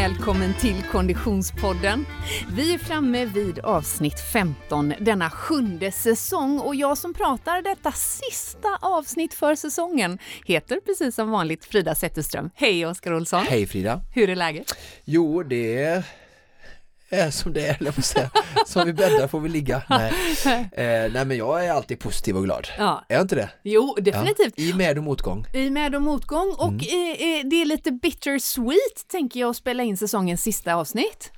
Välkommen till Konditionspodden. Vi är framme vid avsnitt 15 denna sjunde säsong och jag som pratar detta sista avsnitt för säsongen heter precis som vanligt Frida Zetterström. Hej Oskar Olsson! Hej Frida! Hur är läget? Jo, det är är som det är, eller jag säga. Som vi bäddar får vi ligga. Nej. Eh, nej men jag är alltid positiv och glad. Ja. Är jag inte det? Jo, definitivt. Ja, I med och motgång. I med och motgång och Mm. eh, eh, det är lite bittersweet tänker jag att spela in säsongens sista avsnitt.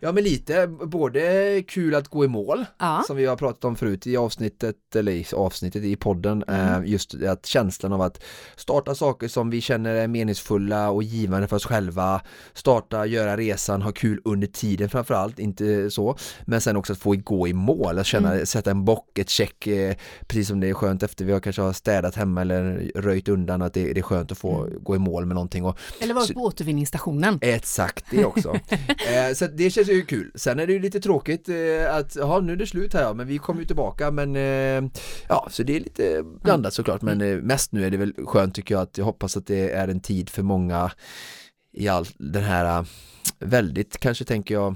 Ja men lite, både kul att gå i mål, Ja. som vi har pratat om förut i avsnittet, eller i avsnittet i podden, Mm. eh, just att känslan av att starta saker som vi känner är meningsfulla och givande för oss själva, starta, göra resan, ha kul under tiden framförallt, inte så, men sen också att få gå i mål, att känna, Mm. sätta en bock, ett check, eh, precis som det är skönt efter vi har kanske har städat hemma eller röjt undan, att det, det är skönt att få Mm. gå i mål med någonting och Eller varit Så- på återvinningsstationen. Exakt, det också. eh, så det känns ju kul. Sen är det ju lite tråkigt eh, att, ja nu är det slut här ja, men vi kommer ju tillbaka men eh, ja, så det är lite blandat såklart men eh, mest nu är det väl skönt tycker jag att jag hoppas att det är en tid för många i all den här eh, väldigt kanske tänker jag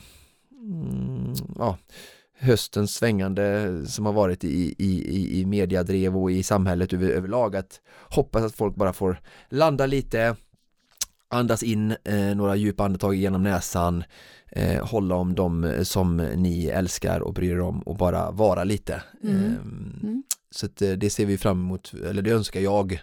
mm, ja, höstens svängande som har varit i, i, i, mediadrev och i samhället över, överlag att hoppas att folk bara får landa lite andas in eh, några djupa andetag genom näsan eh, hålla om dem eh, som ni älskar och bryr er om och bara vara lite Mm. Ehm, Mm. så att, eh, det ser vi fram emot, eller det önskar jag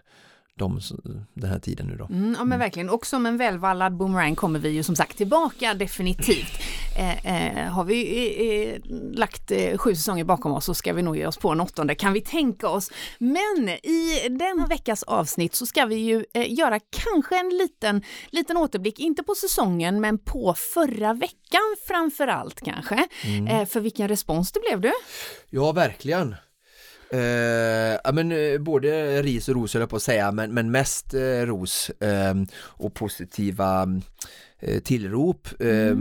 dem s- den här tiden nu då Mm, ja men verkligen, och som en välvallad boomerang kommer vi ju som sagt tillbaka definitivt. Eh, eh, har vi eh, eh, lagt eh, sju säsonger bakom oss så ska vi nog ge oss på en åttonde kan vi tänka oss. Men i denna veckas avsnitt så ska vi ju eh, göra kanske en liten, liten återblick, inte på säsongen men på förra veckan framför allt kanske. Eh, för vilken respons det blev du? Ja, verkligen. Eh, ja, men, eh, både ris och ros höll jag på att säga, men, men mest eh, ros eh, och positiva eh, tillrop. Eh,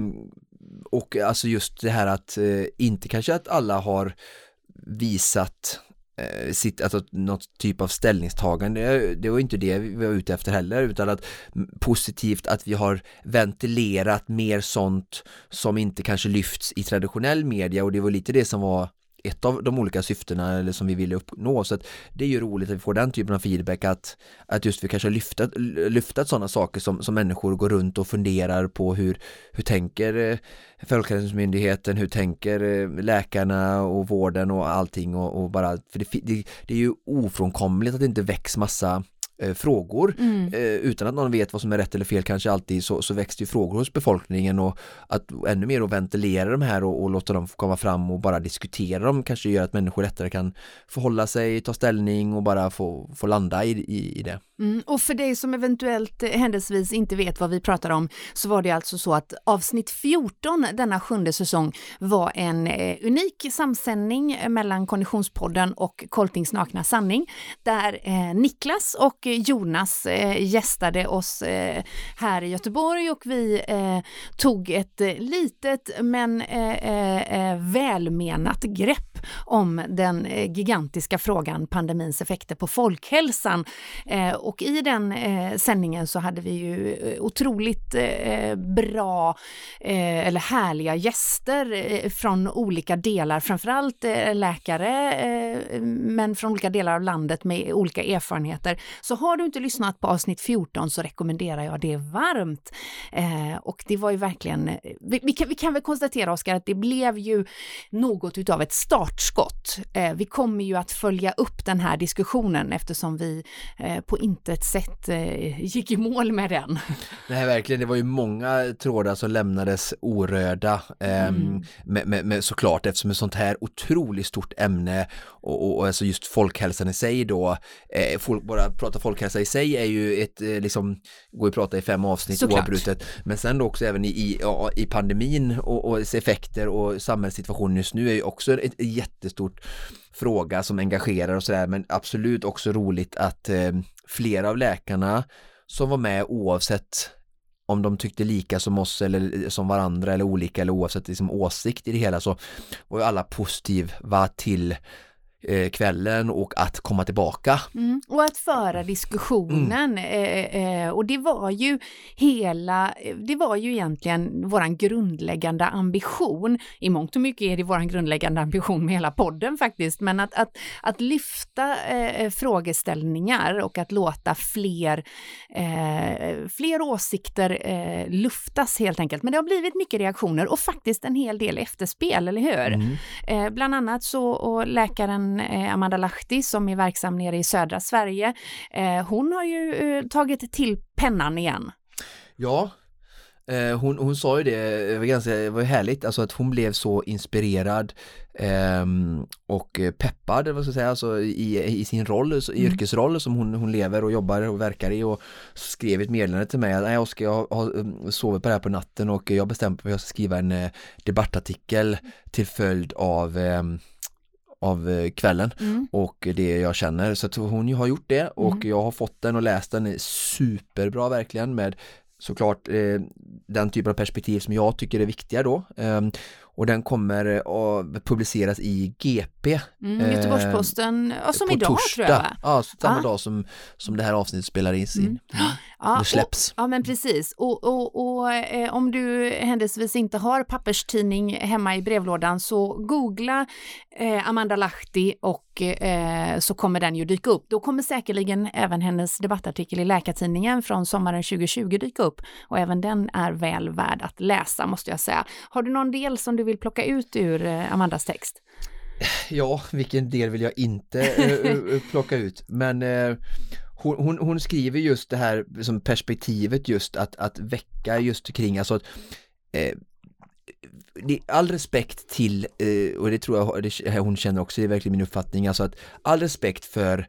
Och alltså just det här att eh, inte kanske att alla har visat eh, sitt, alltså något typ av ställningstagande, det var inte det vi var ute efter heller utan att mm, positivt att vi har ventilerat mer sånt som inte kanske lyfts i traditionell media och det var lite det som var ett av de olika syftena eller som vi ville uppnå. Så att det är ju roligt att vi får den typen av feedback att, att just vi kanske har lyftat, lyftat sådana saker som, som människor går runt och funderar på hur, hur tänker eh, Folkhälsomyndigheten, hur tänker eh, läkarna och vården och allting och, och bara, för det, det, det är ju ofrånkomligt att det inte väcks massa eh, frågor Mm. eh, utan att någon vet vad som är rätt eller fel kanske alltid så, så det ju frågor hos befolkningen och att ännu mer att ventilera de här och, och låta dem komma fram och bara diskutera dem kanske gör att människor lättare kan förhålla sig, ta ställning och bara få, få landa i, i, i det. Mm, och för dig som eventuellt eh, händelsevis inte vet vad vi pratar om så var det alltså så att avsnitt 14 denna sjunde säsong var en eh, unik samsändning mellan Konditionspodden och Koltings nakna sanning där eh, Niklas och Jonas eh, gästade oss eh, här i Göteborg och vi eh, tog ett eh, litet men eh, eh, eh, välmenat grepp om den eh, gigantiska frågan pandemins effekter på folkhälsan. Eh, och i den eh, sändningen så hade vi ju eh, otroligt eh, bra eh, eller härliga gäster eh, från olika delar, framförallt eh, läkare, eh, men från olika delar av landet med olika erfarenheter. Så har du inte lyssnat på avsnitt 14 så rekommenderar jag det varmt. Eh, och det var ju verkligen, eh, vi, vi, kan, vi kan väl konstatera Oskar att det blev ju något utav ett startskott. Eh, vi kommer ju att följa upp den här diskussionen eftersom vi eh, på intet sätt eh, gick i mål med den. Nej verkligen, det var ju många trådar som lämnades orörda ehm, Mm. med, med, med såklart eftersom ett sånt här otroligt stort ämne och, och, och alltså just folkhälsan i sig då, eh, folk, bara prata folkhälsa i sig är ju ett, eh, liksom, går ju att prata i fem avsnitt Såklart. oavbrutet, men sen också även i, i, ja, i pandemin och, och effekter och samhällssituationen just nu är ju också ett, jättestort fråga som engagerar och sådär, men absolut också roligt att eh, flera av läkarna som var med oavsett om de tyckte lika som oss eller som varandra eller olika eller oavsett liksom åsikt i det hela så var ju alla positiva till eh, kvällen och att komma tillbaka. Mm. Och att föra diskussionen. Mm. Eh, och det var ju hela, det var ju egentligen våran grundläggande ambition. I mångt och mycket är det våran grundläggande ambition med hela podden faktiskt, men att, att, att lyfta eh, frågeställningar och att låta fler, eh, fler åsikter eh, luftas helt enkelt. Men det har blivit mycket reaktioner och faktiskt en hel del efterspel, eller hur? Mm. Eh, bland annat så, och läkaren eh, Amanda Lahti som är verksam nere i södra Sverige, eh, hon har ju eh, tagit till pennan igen. Ja, hon, hon sa ju det, det var, ganska, det var härligt, alltså att hon blev så inspirerad eh, och peppad, vad ska jag säga, alltså i, i sin roll, i mm. yrkesroll som hon, hon lever och jobbar och verkar i och skrev ett meddelande till mig att jag ska jag har um, sovit på det här på natten och jag bestämt mig för att jag ska skriva en debattartikel till följd av eh, av eh, kvällen mm. och det jag känner så att hon har gjort det och mm. jag har fått den och läst den superbra verkligen med såklart eh, den typen av perspektiv som jag tycker är viktiga då eh, och den kommer att publiceras i GP mm, Göteborgs-Posten, ja, som idag torsdag. tror jag Ja, samma ah. dag som, som det här avsnittet spelar in. Mm. Mm. Ja, det släpps. Och, ja men precis och, och, och eh, om du händelsevis inte har papperstidning hemma i brevlådan så googla eh, Amanda Lahti och eh, så kommer den ju dyka upp. Då kommer säkerligen även hennes debattartikel i Läkartidningen från sommaren 2020 dyka upp och även den är väl värd att läsa måste jag säga. Har du någon del som du vill plocka ut ur eh, Amandas text? Ja, vilken del vill jag inte äh, plocka ut? Men äh, hon, hon, hon, skriver just det här som perspektivet just att, att väcka just kring alltså att äh, all respekt till, och det tror jag det, hon känner också, det är verkligen min uppfattning, alltså att all respekt för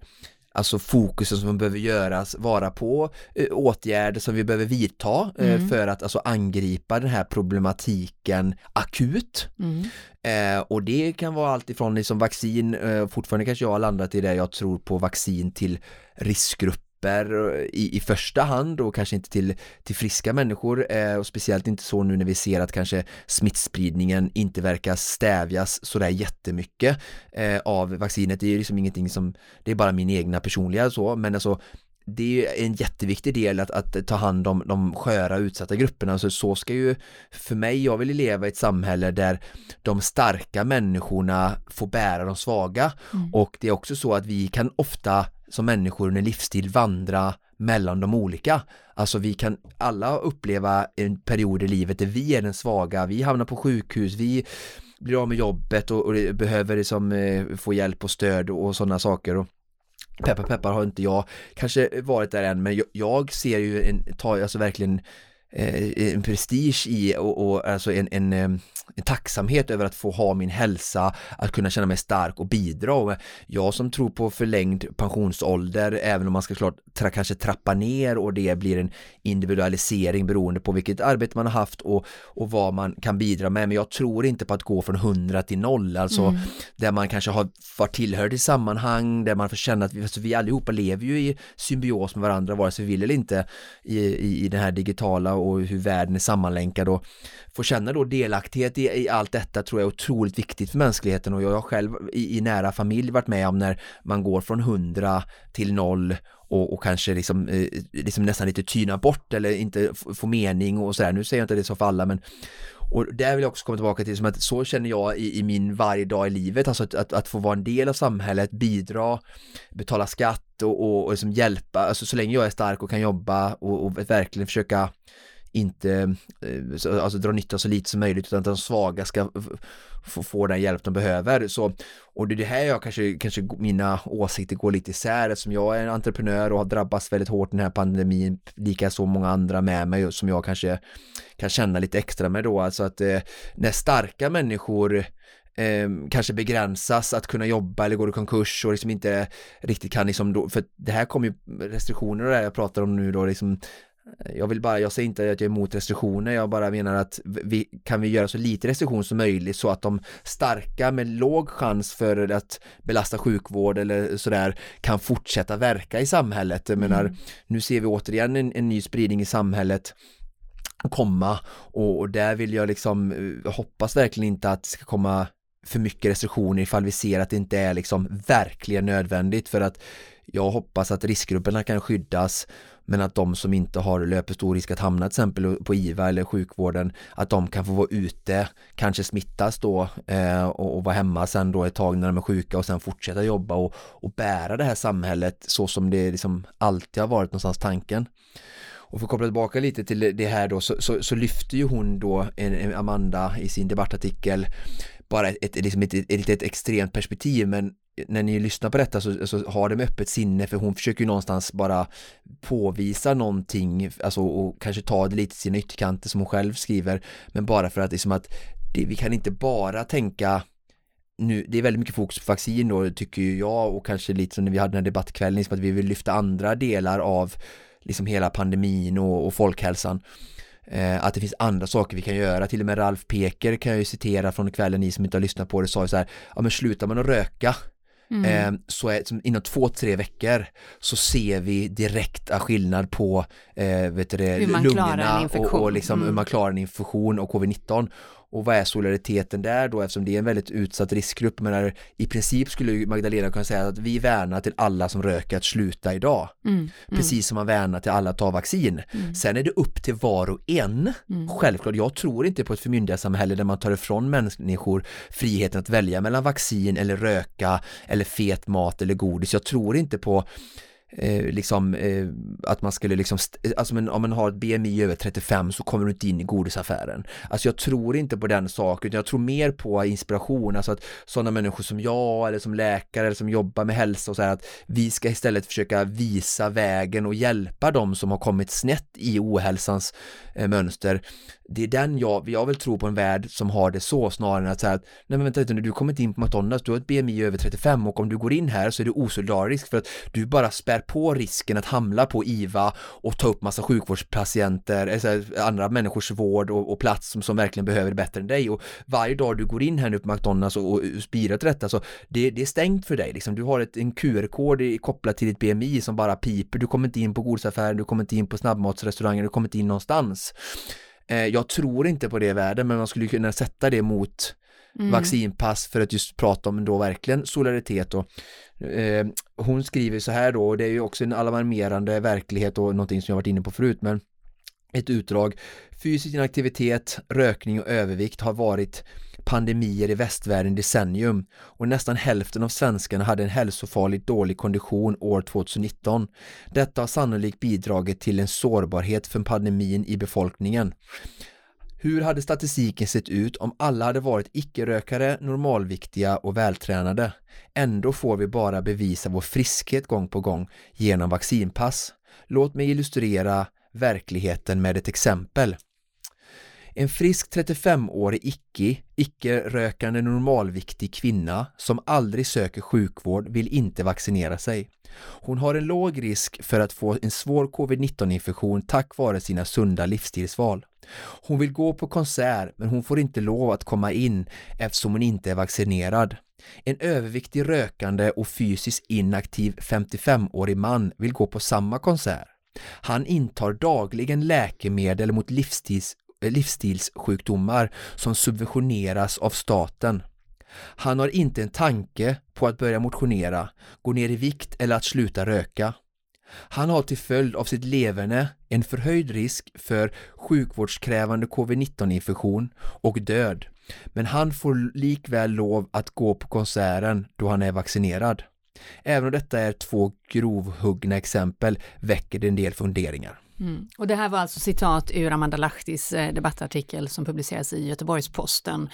alltså fokusen som behöver göras vara på eh, åtgärder som vi behöver vidta eh, mm. för att alltså angripa den här problematiken akut. Mm. Eh, och det kan vara allt ifrån liksom vaccin, eh, fortfarande kanske jag har landat i det jag tror på vaccin till riskgrupper grupper i, i första hand och kanske inte till, till friska människor eh, och speciellt inte så nu när vi ser att kanske smittspridningen inte verkar stävjas sådär jättemycket eh, av vaccinet. Det är liksom ingenting som, det är bara min egna personliga så, men alltså det är en jätteviktig del att, att ta hand om de sköra utsatta grupperna, alltså så ska ju för mig, jag vill leva i ett samhälle där de starka människorna får bära de svaga mm. och det är också så att vi kan ofta som människor under livsstil vandra mellan de olika. Alltså vi kan alla uppleva en period i livet där vi är den svaga, vi hamnar på sjukhus, vi blir av med jobbet och, och behöver liksom, eh, få hjälp och stöd och sådana saker. Och peppar peppar har inte jag kanske varit där än men jag, jag ser ju en, tar alltså verkligen en prestige i och, och alltså en, en, eh, en, tacksamhet över att få ha min hälsa, att kunna känna mig stark och bidra. Och jag som tror på förlängd pensionsålder, även om man ska klart tra, kanske trappa ner och det blir en individualisering beroende på vilket arbete man har haft och, och vad man kan bidra med. Men jag tror inte på att gå från 100 till 0, alltså mm. där man kanske har varit tillhörd i sammanhang, där man får känna att vi, alltså vi allihopa lever ju i symbios med varandra, vare sig vi vill eller inte, i, i, i den här digitala och hur världen är sammanlänkad och få känna då delaktighet i, i allt detta tror jag är otroligt viktigt för mänskligheten och jag har själv i, i nära familj varit med om när man går från 100 till 0 och, och, kanske liksom, eh, liksom nästan lite tyna bort eller inte få mening och sådär. Nu säger jag inte det så för alla men och där vill jag också komma tillbaka till som att så känner jag i, i min varje dag i livet, alltså att, att, att, få vara en del av samhället, bidra, betala skatt och, och, och liksom hjälpa, alltså så länge jag är stark och kan jobba och, och verkligen försöka inte eh, alltså dra nytta så lite som möjligt utan att de svaga ska få den hjälp de behöver. Så, och det är det här jag kanske, kanske mina åsikter går lite isär eftersom jag är en entreprenör och har drabbats väldigt hårt den här pandemin, lika så många andra med mig som jag kanske kan känna lite extra med då, alltså att eh, när starka människor eh, kanske begränsas att kunna jobba eller går i konkurs och liksom inte riktigt kan liksom då, för det här kommer ju restriktioner och det här jag pratar om nu då liksom jag vill bara, jag säger inte att jag är emot restriktioner, jag bara menar att vi kan vi göra så lite restriktion som möjligt så att de starka med låg chans för att belasta sjukvård eller sådär kan fortsätta verka i samhället. Jag menar, mm. nu ser vi återigen en, en ny spridning i samhället komma och, och där vill jag liksom eh, hoppas verkligen inte att det ska komma för mycket restriktioner ifall vi ser att det inte är liksom verkligen nödvändigt för att jag hoppas att riskgrupperna kan skyddas men att de som inte har löper stor risk att hamna till exempel på IVA eller sjukvården att de kan få vara ute, kanske smittas då eh, och, och vara hemma sen då ett tag när de är sjuka och sen fortsätta jobba och, och bära det här samhället så som det liksom alltid har varit någonstans tanken. Och för att koppla tillbaka lite till det här då så, så, så lyfter ju hon då en, en Amanda i sin debattartikel bara ett, ett, liksom ett, ett, ett, ett extremt perspektiv men när ni lyssnar på detta så, så har de öppet sinne för hon försöker ju någonstans bara påvisa någonting, alltså och kanske ta det lite till sina ytterkanter som hon själv skriver, men bara för att liksom att det, vi kan inte bara tänka nu, det är väldigt mycket fokus på vaccin då tycker ju jag och kanske lite som när vi hade den här debattkvällen, liksom att vi vill lyfta andra delar av liksom hela pandemin och, och folkhälsan. eh, att det finns andra saker vi kan göra, till och med Ralf Peker kan jag ju citera från kvällen, ni som inte har lyssnat på det, sa ju så här, ja men slutar man att röka Mm. Eh, så är, inom två, tre veckor så ser vi direkta skillnad på eh, vet du det, lungorna och, och liksom mm. hur man klarar en infektion och covid-19 och vad är solidariteten där då eftersom det är en väldigt utsatt riskgrupp men i princip skulle Magdalena kunna säga att vi värnar till alla som röker att sluta idag mm, mm. precis som man värnar till alla att ta vaccin mm. sen är det upp till var och en mm. självklart, jag tror inte på ett förmyndarsamhälle där man tar ifrån människor friheten att välja mellan vaccin eller röka eller fet mat eller godis, jag tror inte på eh, liksom eh, att man skulle liksom, alltså men, om man har ett BMI över 35 så kommer du inte in i godisaffären. Alltså jag tror inte på den saken, utan jag tror mer på inspiration, alltså att sådana människor som jag eller som läkare eller som jobbar med hälsa och så här att vi ska istället försöka visa vägen och hjälpa dem som har kommit snett i ohälsans eh, mönster det är den jag, jag vill tro på en värld som har det så snarare än att säga att nej men vänta lite nu, du kommer inte in på McDonalds, du har ett BMI över 35 och om du går in här så är du osolidarisk för att du bara spär på risken att hamna på IVA och ta upp massa sjukvårdspatienter, alltså andra människors vård och, och plats som, som verkligen behöver det bättre än dig. Och varje dag du går in här nu på McDonalds och, och spirar till detta så det, det är stängt för dig liksom, du har ett, en QR-kod kopplat till ditt BMI som bara piper, du kommer inte in på godisaffären, du kommer inte in på snabbmatsrestauranger, du kommer inte in någonstans. Eh, jag tror inte på det i världen men man skulle kunna sätta det mot mm. vaccinpass för att just prata om då verkligen solidaritet och eh, hon skriver så här då och det är ju också en alarmerande verklighet och någonting som jag varit inne på förut men ett utdrag fysisk inaktivitet, rökning och övervikt har varit pandemier i västvärlden decennium och nästan hälften av svenskarna hade en hälsofarligt dålig kondition år 2019. Detta har sannolikt bidragit till en sårbarhet för pandemin i befolkningen. Hur hade statistiken sett ut om alla hade varit icke-rökare, normalviktiga och vältränade? Ändå får vi bara bevisa vår friskhet gång på gång genom vaccinpass. Låt mig illustrera verkligheten med ett exempel. En frisk 35-årig icke, icke-rökande normalviktig kvinna som aldrig söker sjukvård vill inte vaccinera sig. Hon har en låg risk för att få en svår covid-19 infektion tack vare sina sunda livsstilsval. Hon vill gå på konsert men hon får inte lov att komma in eftersom hon inte är vaccinerad. En överviktig rökande och fysiskt inaktiv 55-årig man vill gå på samma konsert. Han intar dagligen läkemedel mot livstids livsstilssjukdomar som subventioneras av staten. Han har inte en tanke på att börja motionera, gå ner i vikt eller att sluta röka. Han har till följd av sitt leverne en förhöjd risk för sjukvårdskrävande covid-19 infektion och död, men han får likväl lov att gå på konserten då han är vaccinerad. Även om detta är två grovhuggna exempel väcker det en del funderingar. Mm. Och det här var alltså citat ur Amanda Lahtis eh, debattartikel som publiceras i Göteborgs-Posten.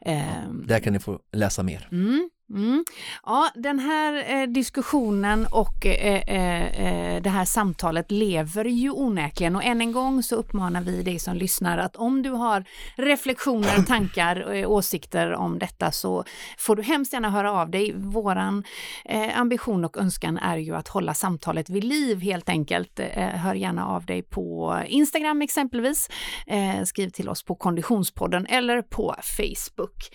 Eh, där kan ni få läsa mer. Mm. Mm. Ja, den här eh, diskussionen och eh, eh, eh, det här samtalet lever ju onekligen och än en gång så uppmanar vi dig som lyssnar att om du har reflektioner, tankar och eh, åsikter om detta så får du hemskt gärna höra av dig. Våran eh, ambition och önskan är ju att hålla samtalet vid liv helt enkelt. hör gärna av dig på Instagram exempelvis. skriv till oss på Konditionspodden eller på Facebook.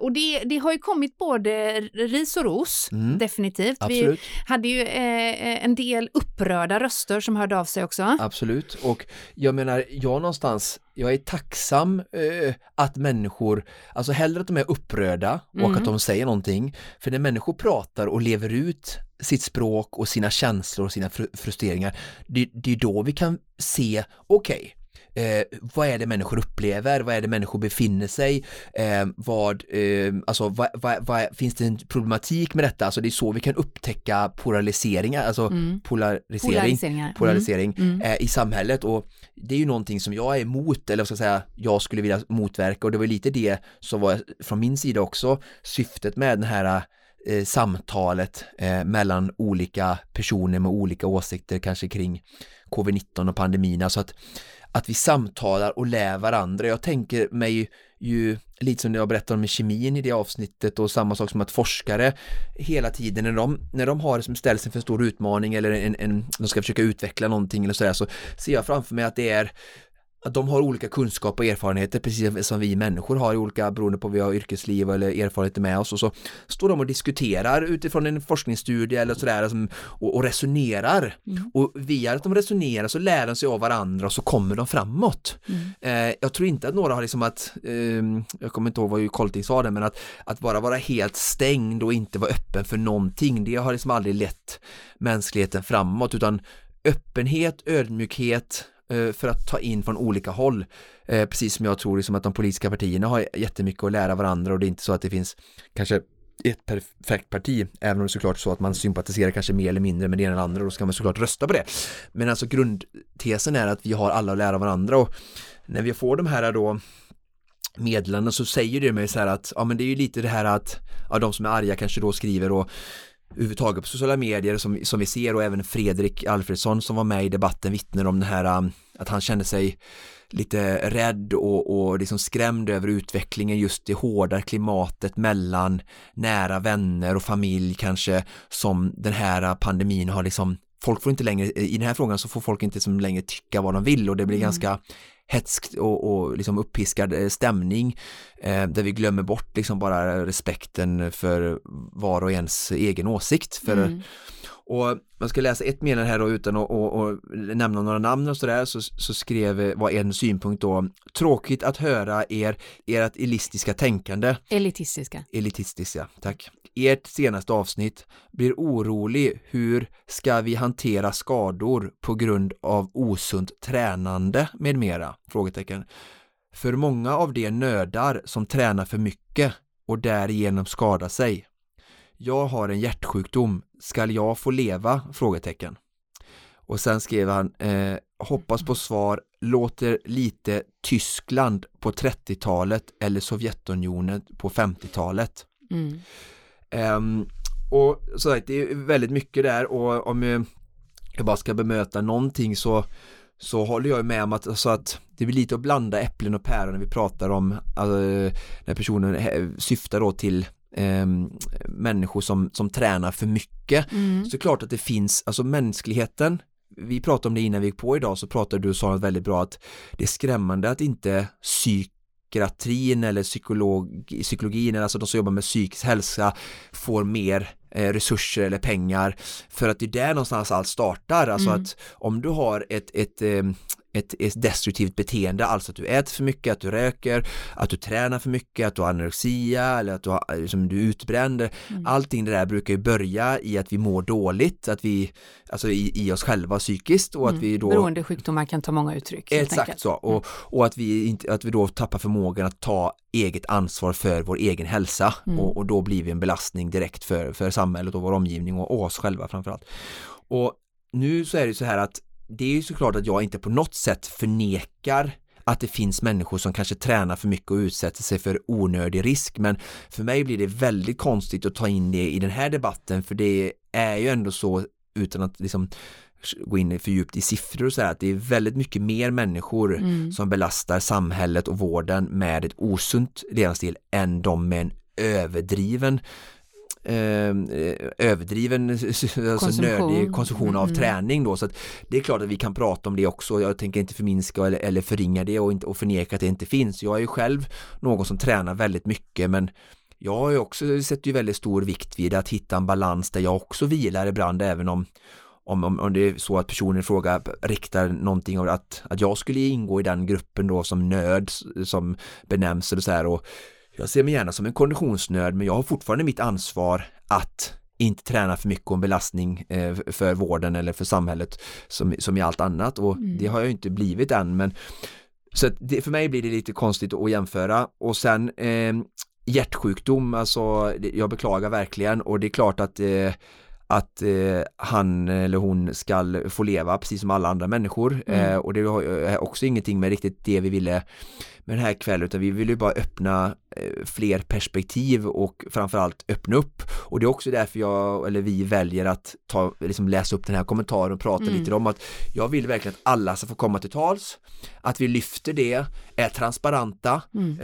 och det, det har ju kommit både eh, ris och ros, Mm. definitivt. Absolut. Vi hade ju eh, en del upprörda röster som hörde av sig också. Absolut, och jag menar, jag någonstans, jag är tacksam eh, att människor, alltså hellre att de är upprörda och Mm. att de säger någonting, för när människor pratar och lever ut sitt språk och sina känslor och sina fr- frustreringar, det, det är då vi kan se, okej, Eh, vad är det människor upplever? Vad är det människor befinner sig? Eh, vad, eh, alltså, vad, vad, vad, finns det en problematik med detta? Alltså det är så vi kan upptäcka polariseringar, alltså Mm. polarisering polarisering Mm. eh, i samhället och det är ju någonting som jag är emot eller vad ska jag säga, jag skulle vilja motverka och det var lite det som var från min sida också syftet med den här eh, samtalet eh, mellan olika personer med olika åsikter kanske kring covid-19 och pandemin, alltså att att vi samtalar och lär varandra. Jag tänker mig ju lite som jag berättade om med kemin i det avsnittet och samma sak som att forskare hela tiden när de, när de har som ställs inför en stor utmaning eller en, en, de ska försöka utveckla någonting eller sådär så ser jag framför mig att det är att de har olika kunskap och erfarenheter precis som vi människor har olika beroende på om vi har yrkesliv eller erfarenheter med oss och så står de och diskuterar utifrån en forskningsstudie eller sådär och, och resonerar Mm. och via att de resonerar så lär de sig av varandra och så kommer de framåt. Mm. Eh, jag tror inte att några har liksom att, ehm, jag kommer inte ihåg vad Colting sa det, men att, att bara vara helt stängd och inte vara öppen för någonting, det har liksom aldrig lett mänskligheten framåt, utan öppenhet, ödmjukhet eh, Eh, för att ta in från olika håll. Eh, precis som jag tror liksom att de politiska partierna har jättemycket att lära varandra och det är inte så att det finns kanske ett perfekt parti, även om det är såklart så att man sympatiserar kanske mer eller mindre med det ena eller andra, och då ska man såklart rösta på det. Men alltså grundtesen är att vi har alla att lära varandra och när vi får de här då meddelanden så säger det mig så här att ja men det är ju lite det här att ja, de som är arga kanske då skriver och överhuvudtaget på sociala medier som, som vi ser och även Fredrik Alfredsson som var med i debatten vittnar om det här um, att han kände sig lite rädd och, och liksom skrämd över utvecklingen just det hårda klimatet mellan nära vänner och familj kanske som den här pandemin har liksom folk får inte längre, i den här frågan så får folk inte som längre tycka vad de vill och det blir Mm. ganska hetskt och, och liksom uppiskad eh, stämning eh, där vi glömmer bort liksom bara respekten för var och ens egen åsikt. För, Mm. Och man ska läsa ett meddelande här då utan att och, och nämna några namn och sådär så, så skrev, var en synpunkt då, tråkigt att höra er, ert elistiska tänkande Elitistiska. elitistiska, tack. Ert senaste avsnitt blir orolig hur ska vi hantera skador på grund av osunt tränande med mera? Frågetecken. För många av de nödar som tränar för mycket och därigenom skadar sig. Jag har en hjärtsjukdom, skall jag få leva? Frågetecken. Och sen skrev han, eh, hoppas på svar, låter lite Tyskland på 30-talet eller Sovjetunionen på 50-talet. Mm. Ehm, och så sagt, det är väldigt mycket där och om jag, bara ska bemöta någonting så så håller jag med om att, alltså att det blir lite att blanda äpplen och päron när vi pratar om alltså, när personen syftar då till ehm, människor som, som tränar för mycket Mm. så klart att det finns, alltså mänskligheten vi pratade om det innan vi gick på idag så pratade du och sa något väldigt bra att det är skrämmande att inte psykiatrin eller psykolog, psykologin eller alltså de som jobbar med psykisk hälsa får mer eh, resurser eller pengar för att det är där någonstans allt startar alltså Mm. att om du har ett, ett eh, ett, ett destruktivt beteende, alltså att du äter för mycket, att du röker, att du tränar för mycket, att du har anorexia eller att du, har, liksom, du är utbränd. Mm. Allting det där brukar ju börja i att vi mår dåligt, att vi, alltså i, i oss själva psykiskt och att Mm. vi då Beroendesjukdomar kan ta många uttryck. Exakt så, och, och att, vi inte, att vi då tappar förmågan att ta eget ansvar för vår egen hälsa Mm. och, och då blir vi en belastning direkt för, för samhället och vår omgivning och oss själva framförallt. Och nu så är det så här att det är ju såklart att jag inte på något sätt förnekar att det finns människor som kanske tränar för mycket och utsätter sig för onödig risk men för mig blir det väldigt konstigt att ta in det i den här debatten för det är ju ändå så utan att liksom gå in för djupt i siffror och så här att det är väldigt mycket mer människor Mm. som belastar samhället och vården med ett osunt levnadsstil än de med en överdriven eh, överdriven alltså Konsumtion. nödig konsumtion av Mm. träning då så att det är klart att vi kan prata om det också jag tänker inte förminska eller, eller förringa det och, inte, och förneka att det inte finns jag är ju själv någon som tränar väldigt mycket men jag har ju också sett ju väldigt stor vikt vid att hitta en balans där jag också vilar ibland även om om, om, om det är så att personen i fråga riktar någonting av att, att jag skulle ingå i den gruppen då som nöd som benämns eller så här och jag ser mig gärna som en konditionsnörd men jag har fortfarande mitt ansvar att inte träna för mycket och en belastning eh, för vården eller för samhället som, som i allt annat. Och mm. det har jag inte blivit än men så det, för mig blir det lite konstigt att jämföra. Och sen eh, hjärtsjukdom, alltså jag beklagar verkligen. Och det är klart att eh, att eh, han eller hon ska få leva precis som alla andra människor mm. eh, och det är också ingenting med riktigt det vi ville med den här kvällen utan vi vill ju bara öppna eh, fler perspektiv och framförallt öppna upp och det är också därför jag eller vi väljer att ta, liksom läsa upp den här kommentaren och prata mm. lite om att jag vill verkligen att alla ska få komma till tals att vi lyfter det, är transparenta mm.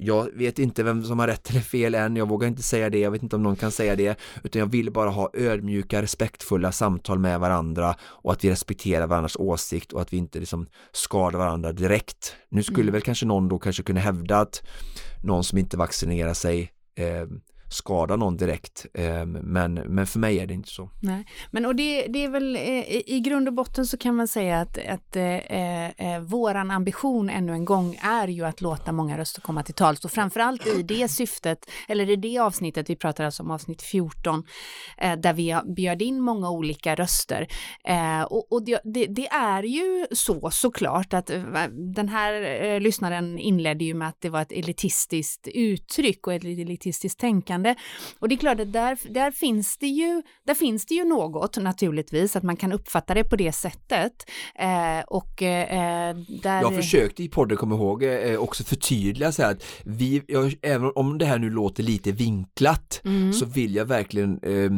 Jag vet inte vem som har rätt eller fel än, jag vågar inte säga det, jag vet inte om någon kan säga det, utan jag vill bara ha ödmjuka, respektfulla samtal med varandra och att vi respekterar varandras åsikt och att vi inte liksom skadar varandra direkt. Nu skulle mm. väl kanske någon då kanske kunna hävda att någon som inte vaccinerar sig eh, skada någon direkt. Ehm, men, men för mig är det inte så. Nej. Men och det, det är väl eh, i grund och botten så kan man säga att, att eh, eh, eh, våran ambition ännu en gång är ju att låta många röster komma till tals och framförallt i det syftet, eller i det avsnittet, vi pratar alltså om avsnitt 14, eh, där vi bjöd in många olika röster. Eh, och, och det, det, det, är ju så såklart att den här lyssnaren inledde ju med att det var ett elitistiskt uttryck och ett elitistiskt tänkande tänkande. Och det är klart att där, där, finns det ju, där finns det ju något naturligtvis, att man kan uppfatta det på det sättet. Eh, och eh, där... Jag försökte i podden, kommer ihåg, eh, också förtydliga så här att vi, jag, även om det här nu låter lite vinklat, mm. så vill jag verkligen eh,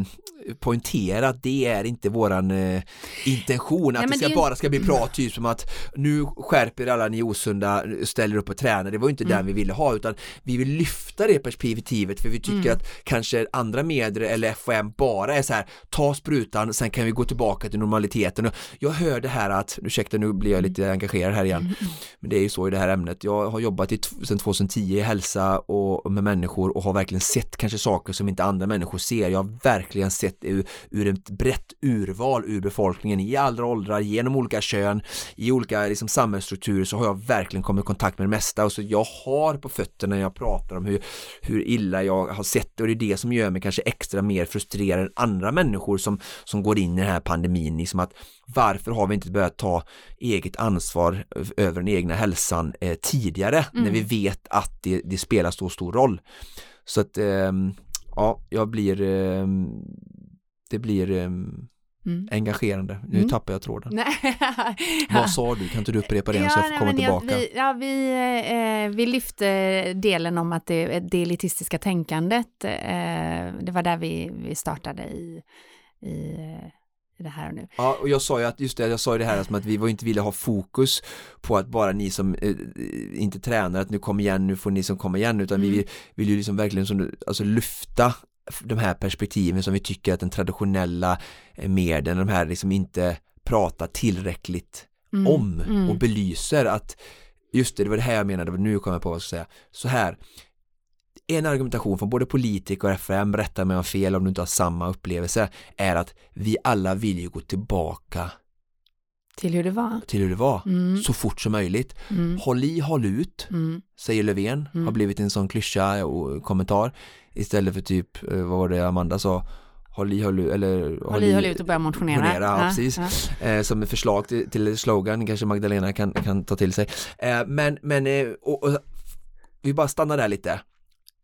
poängtera att det är inte våran eh, intention, att Nej, det, ska, det bara ska bli bra, typ som att nu skärper alla ni osunda, ställer upp och tränar, det var inte mm. den vi ville ha utan vi vill lyfta det perspektivet för vi tycker mm. att kanske andra medier eller FOM bara är så här, ta sprutan, sen kan vi gå tillbaka till normaliteten. Och jag hör det här att, ursäkta nu blir jag lite engagerad här igen, mm. men det är ju så i det här ämnet. Jag har jobbat i, sedan 2010 i hälsa och med människor och har verkligen sett kanske saker som inte andra människor ser. Jag har verkligen sett ur, ur ett brett urval ur befolkningen i alla åldrar, genom olika kön, i olika liksom, samhällsstrukturer så har jag verkligen kommit i kontakt med det mesta och så jag har på fötterna när jag pratar om hur, hur illa jag har sett det och det är det som gör mig kanske extra mer frustrerad än andra människor som, som går in i den här pandemin, liksom att varför har vi inte börjat ta eget ansvar över den egna hälsan eh, tidigare mm. när vi vet att det, det spelar så stor roll. Så att eh, ja, jag blir eh, det blir um, mm. engagerande. Nu mm. tappar jag tråden. Vad sa du? Kan inte du upprepa det ja, så jag får komma tillbaka? Jag, vi, ja, vi, eh, vi lyfte delen om att det, det elitistiska tänkandet, eh, det var där vi, vi startade i, i det här och nu. Ja, och jag sa ju att, just det, jag sa ju det här som att vi var inte ville ha fokus på att bara ni som eh, inte tränar, att nu kom igen, nu får ni som komma igen, utan mm. vi vill, vill ju liksom verkligen som, alltså lyfta de här perspektiven som vi tycker att den traditionella eh, medien, de här liksom inte pratar tillräckligt mm. om mm. och belyser att just det, det var det här jag menade, nu kommer jag på vad jag ska säga, så här en argumentation från både politiker och FM, rätta mig om fel om du inte har samma upplevelse, är att vi alla vill ju gå tillbaka till hur det var. Till hur det var, mm. så fort som möjligt. Mm. Håll i, håll ut, mm. säger Löfven, har mm. blivit en sån klyscha och kommentar. Istället för typ, eh, vad var det Amanda sa, håll i, håll ut, eller håll i, håll ut och börja motionera. motionera ja, precis. Ja. Eh, som ett förslag till, till slogan, kanske Magdalena kan, kan ta till sig. Eh, men, men eh, och, och, vi bara stannar där lite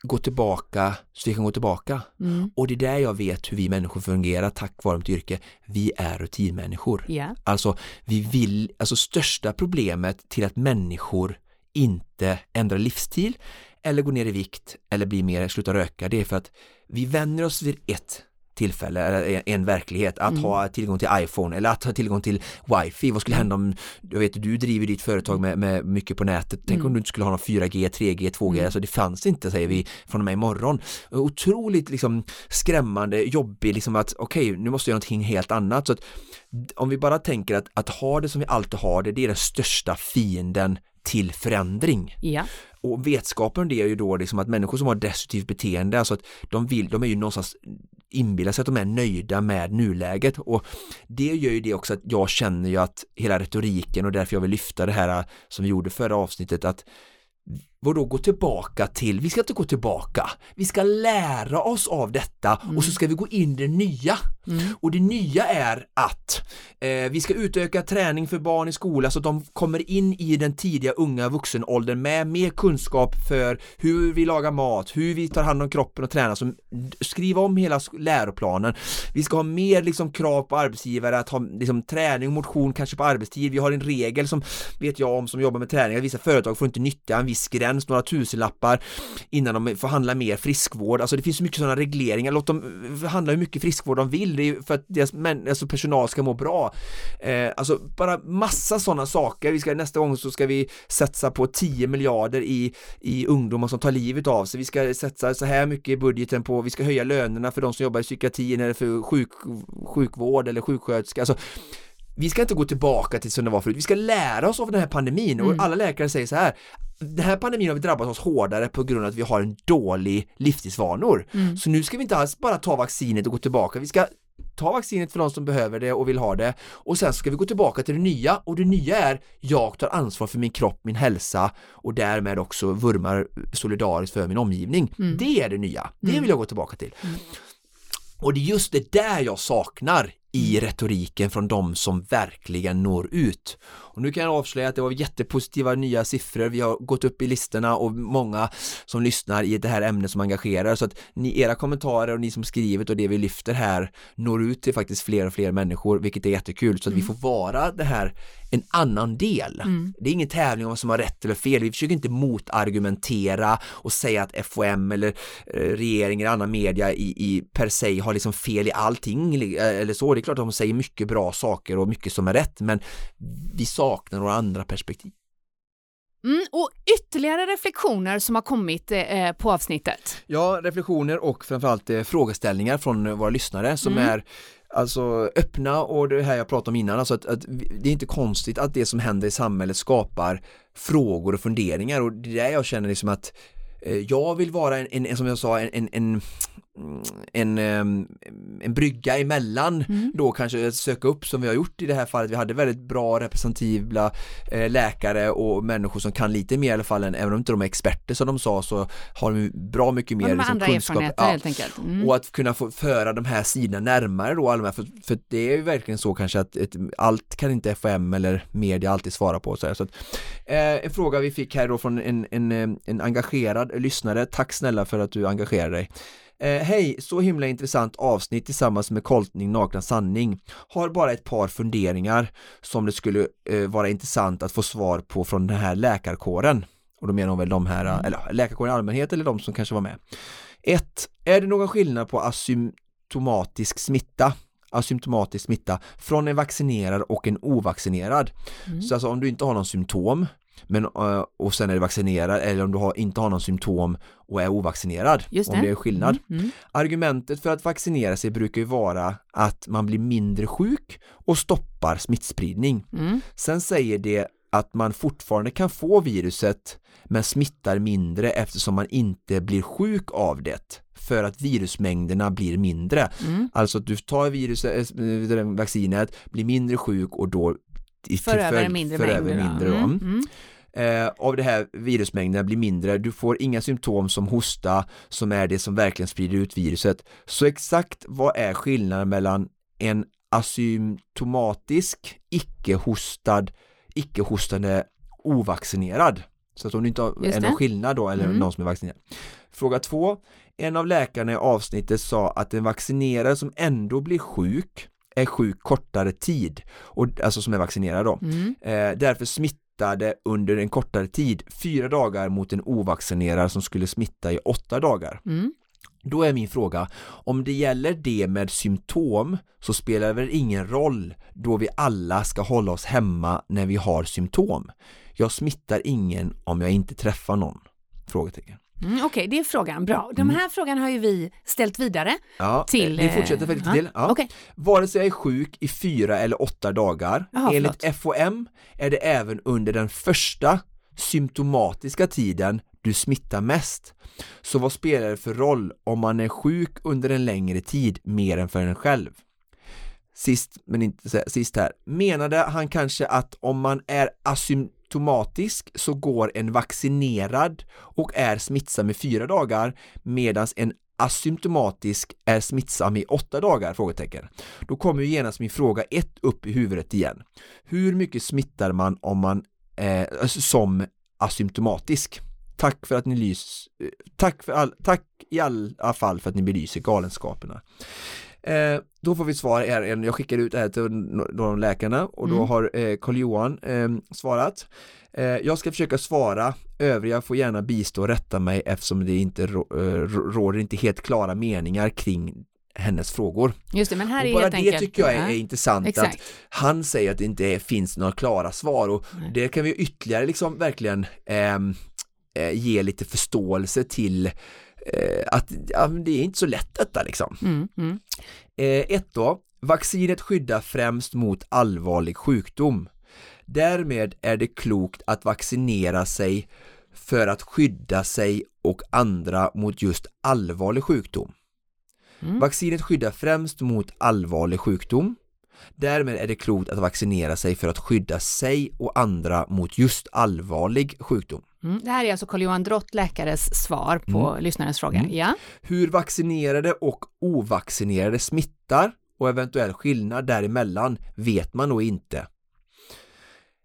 gå tillbaka så vi kan gå tillbaka. Mm. Och det är där jag vet hur vi människor fungerar tack vare mitt yrke. Vi är rutinmänniskor. Yeah. Alltså, vi vill, alltså största problemet till att människor inte ändrar livsstil eller går ner i vikt eller blir mer, slutar röka, det är för att vi vänjer oss vid ett tillfälle, eller en verklighet, att mm. ha tillgång till iPhone eller att ha tillgång till wifi. Vad skulle hända om, jag vet du driver ditt företag med, med mycket på nätet, tänk mm. om du inte skulle ha någon 4G, 3G, 2G, mm. alltså det fanns inte säger vi från och med imorgon. Otroligt liksom skrämmande, jobbig, liksom att okej, okay, nu måste jag göra någonting helt annat. Så att om vi bara tänker att, att ha det som vi alltid har det, det är den största fienden till förändring. Ja. Och vetskapen om det är ju då liksom att människor som har destruktivt beteende, alltså att de vill, de är ju någonstans inbillar sig att de är nöjda med nuläget och det gör ju det också att jag känner ju att hela retoriken och därför jag vill lyfta det här som vi gjorde förra avsnittet att Vadå gå tillbaka till? Vi ska inte gå tillbaka. Vi ska lära oss av detta mm. och så ska vi gå in i det nya. Mm. Och det nya är att eh, vi ska utöka träning för barn i skola så att de kommer in i den tidiga unga vuxenåldern med mer kunskap för hur vi lagar mat, hur vi tar hand om kroppen och tränar. Så skriv om hela läroplanen. Vi ska ha mer liksom, krav på arbetsgivare att ha liksom, träning och motion kanske på arbetstid. Vi har en regel som vet jag om som jobbar med träning att vissa företag får inte nyttja en viss gräns gräns, några tusenlappar innan de får handla mer friskvård. Alltså det finns så mycket sådana regleringar, låt dem eh, handla hur mycket friskvård de vill, det är för att deras män, alltså personal ska må bra. Eh, alltså bara massa sådana saker. Vi ska, nästa gång så ska vi satsa på 10 miljarder i, i ungdomar som tar livet av sig. Vi ska satsa så här mycket i budgeten på, vi ska höja lönerna för de som jobbar i psykiatrin eller för sjuk, sjukvård eller sjuksköterska. Alltså, vi ska inte gå tillbaka till som det var förut, vi ska lära oss av den här pandemin och mm. alla läkare säger så här den här pandemin har vi drabbat oss hårdare på grund av att vi har en dålig livsstilsvanor. Mm. Så nu ska vi inte alls bara ta vaccinet och gå tillbaka, vi ska ta vaccinet för de som behöver det och vill ha det och sen ska vi gå tillbaka till det nya och det nya är jag tar ansvar för min kropp, min hälsa och därmed också vurmar solidariskt för min omgivning. Mm. Det är det nya, det mm. vill jag gå tillbaka till. Mm. Och det är just det där jag saknar i retoriken från de som verkligen når ut. Och nu kan jag avslöja att det var jättepositiva nya siffror, vi har gått upp i listorna och många som lyssnar i det här ämnet som engagerar så att ni, era kommentarer och ni som skrivit och det vi lyfter här når ut till faktiskt fler och fler människor vilket är jättekul så att mm. vi får vara det här en annan del. Mm. Det är ingen tävling om vad som har rätt eller fel, vi försöker inte motargumentera och säga att FOM eller eh, regering eller annan media i, i per se har liksom fel i allting eller så, det är klart att de säger mycket bra saker och mycket som är rätt men vi saknar några andra perspektiv. Mm, och ytterligare reflektioner som har kommit eh, på avsnittet? Ja, reflektioner och framförallt eh, frågeställningar från våra lyssnare som mm. är alltså öppna och det här jag pratade om innan, alltså att, att, det är inte konstigt att det som händer i samhället skapar frågor och funderingar och det är där jag känner liksom att eh, jag vill vara en, en, som jag sa, en, en, en en, en brygga emellan mm. då kanske söka upp som vi har gjort i det här fallet. Vi hade väldigt bra representativa eh, läkare och människor som kan lite mer i alla fall än, även om inte de är experter som de sa så har de bra mycket mer liksom, kunskap. Ja. helt enkelt. Mm. Och att kunna få föra de här sidorna närmare då alla för, för det är ju verkligen så kanske att ett, allt kan inte FHM eller media alltid svara på. Så, så att, eh, en fråga vi fick här då från en, en, en engagerad lyssnare. Tack snälla för att du engagerar dig. Eh, Hej, så himla intressant avsnitt tillsammans med Koltning Nakna Sanning. Har bara ett par funderingar som det skulle eh, vara intressant att få svar på från den här läkarkåren. Och då menar hon väl de här, mm. eller läkarkåren i allmänhet eller de som kanske var med. 1. Är det någon skillnad på asymptomatisk smitta asymptomatisk smitta från en vaccinerad och en ovaccinerad. Mm. Så alltså om du inte har någon symptom men, eh, och sen är du vaccinerad eller om du har, inte har någon symptom och är ovaccinerad. Just det. Om det är skillnad. Mm, mm. Argumentet för att vaccinera sig brukar ju vara att man blir mindre sjuk och stoppar smittspridning. Mm. Sen säger det att man fortfarande kan få viruset men smittar mindre eftersom man inte blir sjuk av det för att virusmängderna blir mindre. Mm. Alltså att du tar viruset, äh, vaccinet, blir mindre sjuk och då för över mindre för mängder. Över mindre mm, mm. Eh, av det här virusmängderna blir mindre, du får inga symptom som hosta som är det som verkligen sprider ut viruset. Så exakt vad är skillnaden mellan en asymptomatisk, icke-hostad, icke-hostande ovaccinerad? Så att om du inte har är någon skillnad då eller mm. någon som är vaccinerad. Fråga två, en av läkarna i avsnittet sa att en vaccinerad som ändå blir sjuk är sjuk kortare tid, och, alltså som är vaccinerad då. Mm. Eh, därför smittade under en kortare tid, fyra dagar mot en ovaccinerad som skulle smitta i åtta dagar. Mm. Då är min fråga, om det gäller det med symptom så spelar det väl ingen roll då vi alla ska hålla oss hemma när vi har symptom. Jag smittar ingen om jag inte träffar någon? Frågetecken. Mm, Okej, okay, det är frågan. Bra. De mm. här mm. frågan har ju vi ställt vidare ja, till... Vi fortsätter för lite till. Ja. Okay. Vare sig jag är sjuk i fyra eller åtta dagar, Aha, enligt förlåt. FOM är det även under den första symptomatiska tiden du smittar mest. Så vad spelar det för roll om man är sjuk under en längre tid mer än för en själv? Sist men inte sist här, menade han kanske att om man är symptomatisk så går en vaccinerad och är smittsam i fyra dagar medan en asymptomatisk är smittsam i åtta dagar? Frågetecken. Då kommer ju genast min fråga ett upp i huvudet igen. Hur mycket smittar man om man eh, alltså som asymptomatisk? Tack för att ni lys, eh, tack, för all, tack i alla fall för att ni belyser galenskaperna. Eh, då får vi svar, är, jag skickar ut det här till de läkarna och då mm. har eh, Carl-Johan eh, svarat. Eh, jag ska försöka svara, övriga får gärna bistå och rätta mig eftersom det inte råder inte helt klara meningar kring hennes frågor. Just det, men här och är bara det enkelt, tycker jag är, är intressant Exakt. att han säger att det inte finns några klara svar och Nej. det kan vi ytterligare liksom verkligen ehm, eh, ge lite förståelse till eh, att ja, det är inte så lätt detta liksom. Mm, mm. Eh, ett då, vaccinet skyddar främst mot allvarlig sjukdom. Därmed är det klokt att vaccinera sig för att skydda sig och andra mot just allvarlig sjukdom. Mm. Vaccinet skyddar främst mot allvarlig sjukdom. Därmed är det klokt att vaccinera sig för att skydda sig och andra mot just allvarlig sjukdom. Mm. Det här är alltså Carl-Johan Drott, läkares svar på mm. lyssnarens fråga. Mm. Ja. Hur vaccinerade och ovaccinerade smittar och eventuell skillnad däremellan vet man nog inte.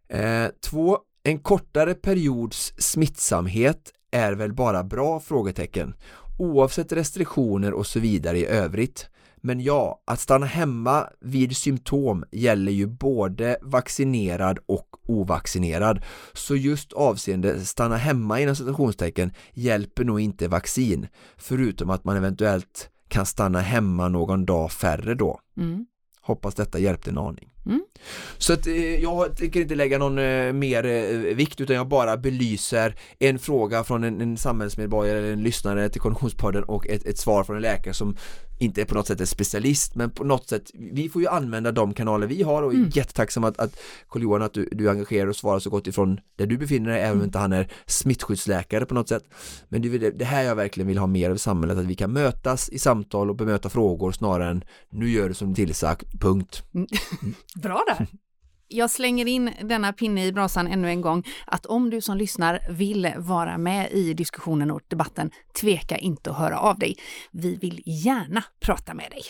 Eh, två, en kortare periods smittsamhet är väl bara bra? frågetecken oavsett restriktioner och så vidare i övrigt. Men ja, att stanna hemma vid symptom gäller ju både vaccinerad och ovaccinerad. Så just avseende stanna hemma inom citationstecken hjälper nog inte vaccin, förutom att man eventuellt kan stanna hemma någon dag färre då. Mm. Hoppas detta hjälpte en aning. Mm. Så att eh, jag tänker inte lägga någon eh, mer eh, vikt utan jag bara belyser en fråga från en, en samhällsmedborgare eller en lyssnare till Konditionspodden och ett, ett svar från en läkare som inte är på något sätt en specialist men på något sätt, vi får ju använda de kanaler vi har och mm. jättetacksam att, att Carl-Johan att du, du engagerar och svarar så gott ifrån där du befinner dig även om mm. inte han är smittskyddsläkare på något sätt. Men det, det här jag verkligen vill ha mer av i samhället, att vi kan mötas i samtal och bemöta frågor snarare än nu gör du som tillsagt, punkt. Mm. Bra där! Jag slänger in denna pinne i brasan ännu en gång, att om du som lyssnar vill vara med i diskussionen och debatten, tveka inte att höra av dig. Vi vill gärna prata med dig.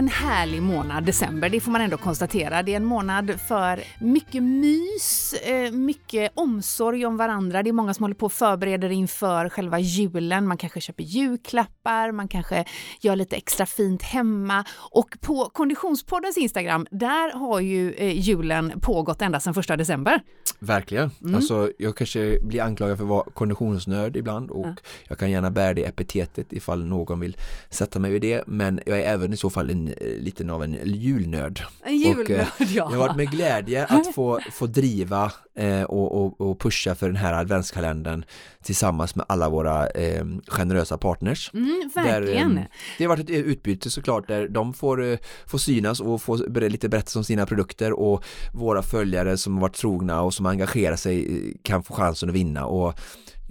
En härlig månad, december, det får man ändå konstatera. Det är en månad för mycket mys, eh, mycket omsorg om varandra. Det är många som håller på och förbereder inför själva julen. Man kanske köper julklappar, man kanske gör lite extra fint hemma. Och på Konditionspoddens Instagram, där har ju eh, julen pågått ända sedan första december. Verkligen. Mm. Alltså, jag kanske blir anklagad för att vara konditionsnörd ibland och ja. jag kan gärna bära det epitetet ifall någon vill sätta mig vid det men jag är även i så fall en eh, liten av en julnörd. En julnörd, och, eh, ja. Jag har varit med glädje att få, få driva eh, och, och, och, pusha för den här adventskalendern tillsammans med alla våra eh, generösa partners. Mm, verkligen. Där, eh, det har varit ett utbyte såklart där de får, eh, får synas och få lite berätta om sina produkter och våra följare som har varit trogna och som engagerar sig kan få chansen att vinna och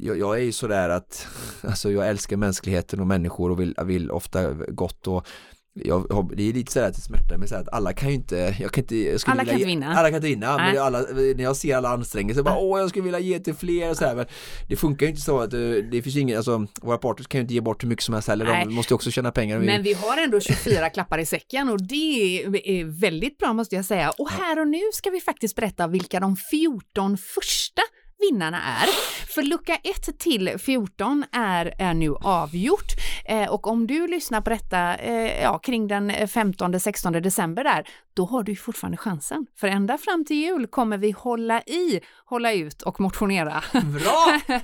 jag, jag, är ju sådär att alltså jag älskar mänskligheten och människor och vill, vill ofta gott och jag, det är lite sådär att det smärtar mig att alla kan ju inte, jag kan inte jag Alla kan inte vinna Alla kan inte vinna, Nej. men alla, när jag ser alla anstränga sig bara åh jag skulle vilja ge till fler och sådär men det funkar ju inte så att det, det finns ingen, alltså våra partners kan ju inte ge bort hur mycket som helst heller, Nej. de måste ju också tjäna pengar Men vi har ändå 24 klappar i säcken och det är väldigt bra måste jag säga och här och nu ska vi faktiskt berätta vilka de 14 första vinnarna är. För lucka 1 till 14 är, är nu avgjort. Eh, och om du lyssnar på detta eh, ja, kring den 15-16 december där, då har du fortfarande chansen. För ända fram till jul kommer vi hålla i, hålla ut och motionera. Bra!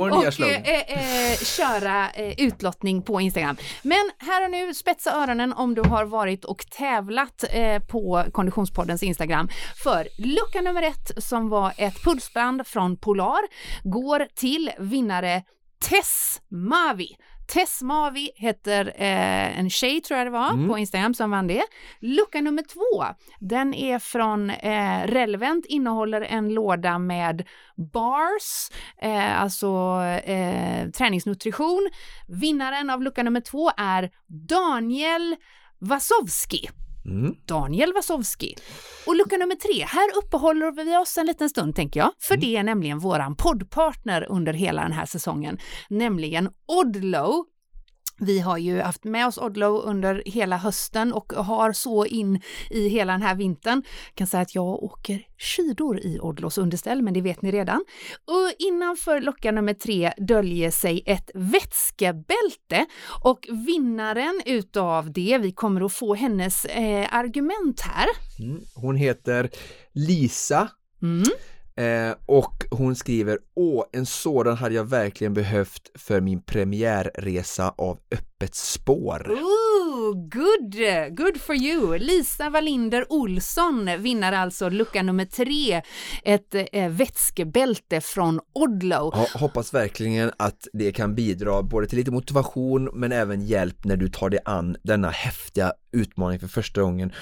och eh, eh, köra eh, utlottning på Instagram. Men här och nu, spetsa öronen om du har varit och tävlat eh, på Konditionspoddens Instagram. För lucka nummer ett som var ett pulsband från Polar går till vinnare Tess Mavi. Tess Mavi heter eh, en tjej tror jag det var mm. på Instagram som vann det. Lucka nummer två, den är från eh, Relevant, innehåller en låda med bars, eh, alltså eh, träningsnutrition. Vinnaren av lucka nummer två är Daniel Wasowski. Mm. Daniel Wasowski. Och lucka nummer tre, här uppehåller vi oss en liten stund tänker jag, för mm. det är nämligen våran poddpartner under hela den här säsongen, nämligen Odlo vi har ju haft med oss Odlo under hela hösten och har så in i hela den här vintern. Jag kan säga att jag åker skidor i Odlos underställ, men det vet ni redan. Och innanför lucka nummer tre döljer sig ett vätskebälte och vinnaren utav det, vi kommer att få hennes eh, argument här. Mm. Hon heter Lisa. Mm. Eh, hon skriver Åh, en sådan hade jag verkligen behövt för min premiärresa av Öppet spår. Ooh, good, good for you! Lisa Wallinder Olsson vinner alltså lucka nummer tre, ett eh, vätskebälte från Odlo. Ja, hoppas verkligen att det kan bidra både till lite motivation men även hjälp när du tar dig an denna häftiga utmaning för första gången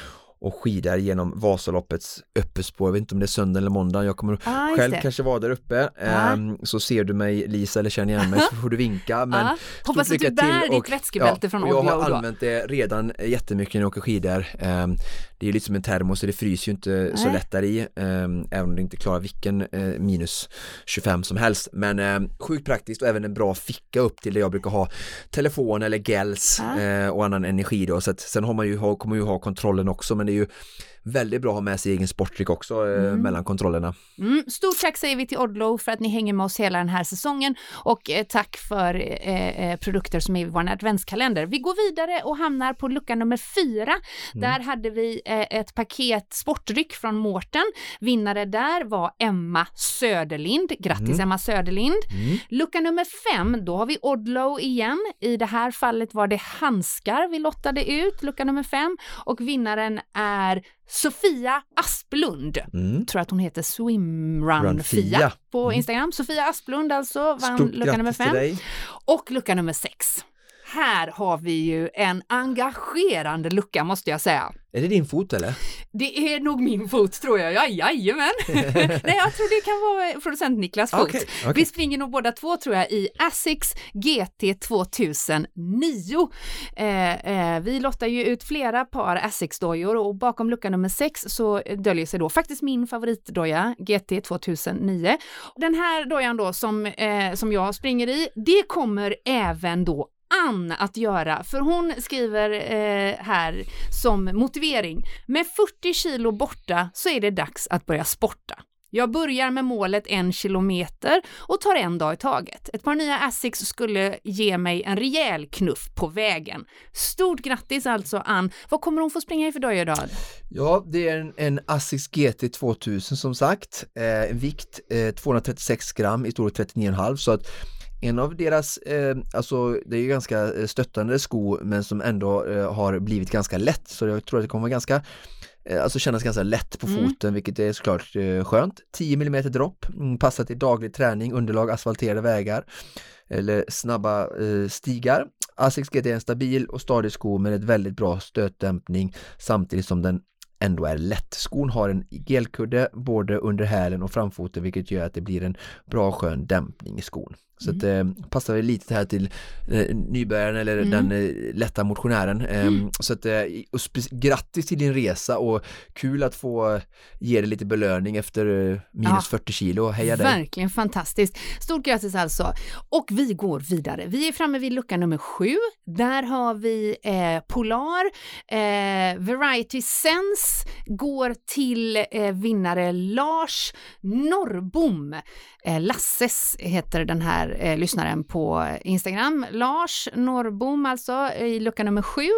och skidar genom Vasaloppets öppespår, jag vet inte om det är söndag eller måndag, jag kommer ah, själv det. kanske vara där uppe ah. um, så ser du mig Lisa eller känner igen mig så får du vinka men ah. Hoppas att du bär ditt vätskebälte ja, från Odlo Jag har använt det redan jättemycket när jag åker skidor um, det är lite som en termos så det fryser ju inte Nej. så lätt där i um, även om det inte klarar vilken uh, minus 25 som helst men sjukt praktiskt och även en bra ficka upp till där jag brukar ha telefon eller gels uh, och annan energi då så att sen har man ju, kommer man ju ha kontrollen också men det ju väldigt bra att ha med sig egen sportdryck också eh, mm. mellan kontrollerna. Mm. Stort tack säger vi till Odlo för att ni hänger med oss hela den här säsongen och eh, tack för eh, eh produkter som är i vår adventskalender. Vi går vidare och hamnar på lucka nummer fyra. Mm. Där hade vi eh, ett paket sportdryck från Mårten. Vinnare där var Emma Söderlind. Grattis mm. Emma Söderlind. Mm. Lucka nummer fem, då har vi Odlo igen. I det här fallet var det handskar vi lottade ut, lucka nummer fem och vinnaren är Sofia Asplund, mm. tror att hon heter Swimrun-Fia på mm. Instagram. Sofia Asplund alltså vann lucka nummer fem. Och lucka nummer sex här har vi ju en engagerande lucka måste jag säga. Är det din fot eller? Det är nog min fot tror jag, ja, jajamän. Nej, jag tror det kan vara producent Niklas fot. Okay, okay. Vi springer nog båda två tror jag i Asics GT 2009. Eh, eh, vi lottar ju ut flera par Asics-dojor och bakom lucka nummer sex så döljer sig då faktiskt min favoritdoja GT 2009. Den här dojan då som, eh, som jag springer i, det kommer även då Ann att göra, för hon skriver eh, här som motivering. Med 40 kilo borta så är det dags att börja sporta. Jag börjar med målet en kilometer och tar en dag i taget. Ett par nya Asics skulle ge mig en rejäl knuff på vägen. Stort grattis alltså Ann! Vad kommer hon få springa i för dag idag? Ja, det är en, en Asics GT 2000 som sagt, eh, vikt eh, 236 gram i storlek 39,5 så att en av deras, eh, alltså det är ju ganska eh, stöttande sko men som ändå eh, har blivit ganska lätt så jag tror att det kommer ganska eh, Alltså kännas ganska lätt på mm. foten vilket är såklart eh, skönt. 10 mm dropp, mm, passar till daglig träning, underlag asfalterade vägar eller snabba eh, stigar. Asics GT är en stabil och stadig sko med ett väldigt bra stötdämpning samtidigt som den ändå är lätt. Skon har en gelkudde både under hälen och framfoten vilket gör att det blir en bra skön dämpning i skon. Så att, mm. eh, passar väl lite här till eh, nybörjaren eller mm. den eh, lätta motionären. Eh, mm. Så att, eh, grattis till din resa och kul att få ge dig lite belöning efter minus ja, 40 kilo. Heja dig! Verkligen fantastiskt! Stort grattis alltså! Och vi går vidare. Vi är framme vid lucka nummer sju. Där har vi Polar, Variety Sense går till vinnare Lars Norrbom. Lasses heter den här här eh, lyssnaren på Instagram. Lars Norrbom alltså i lucka nummer sju.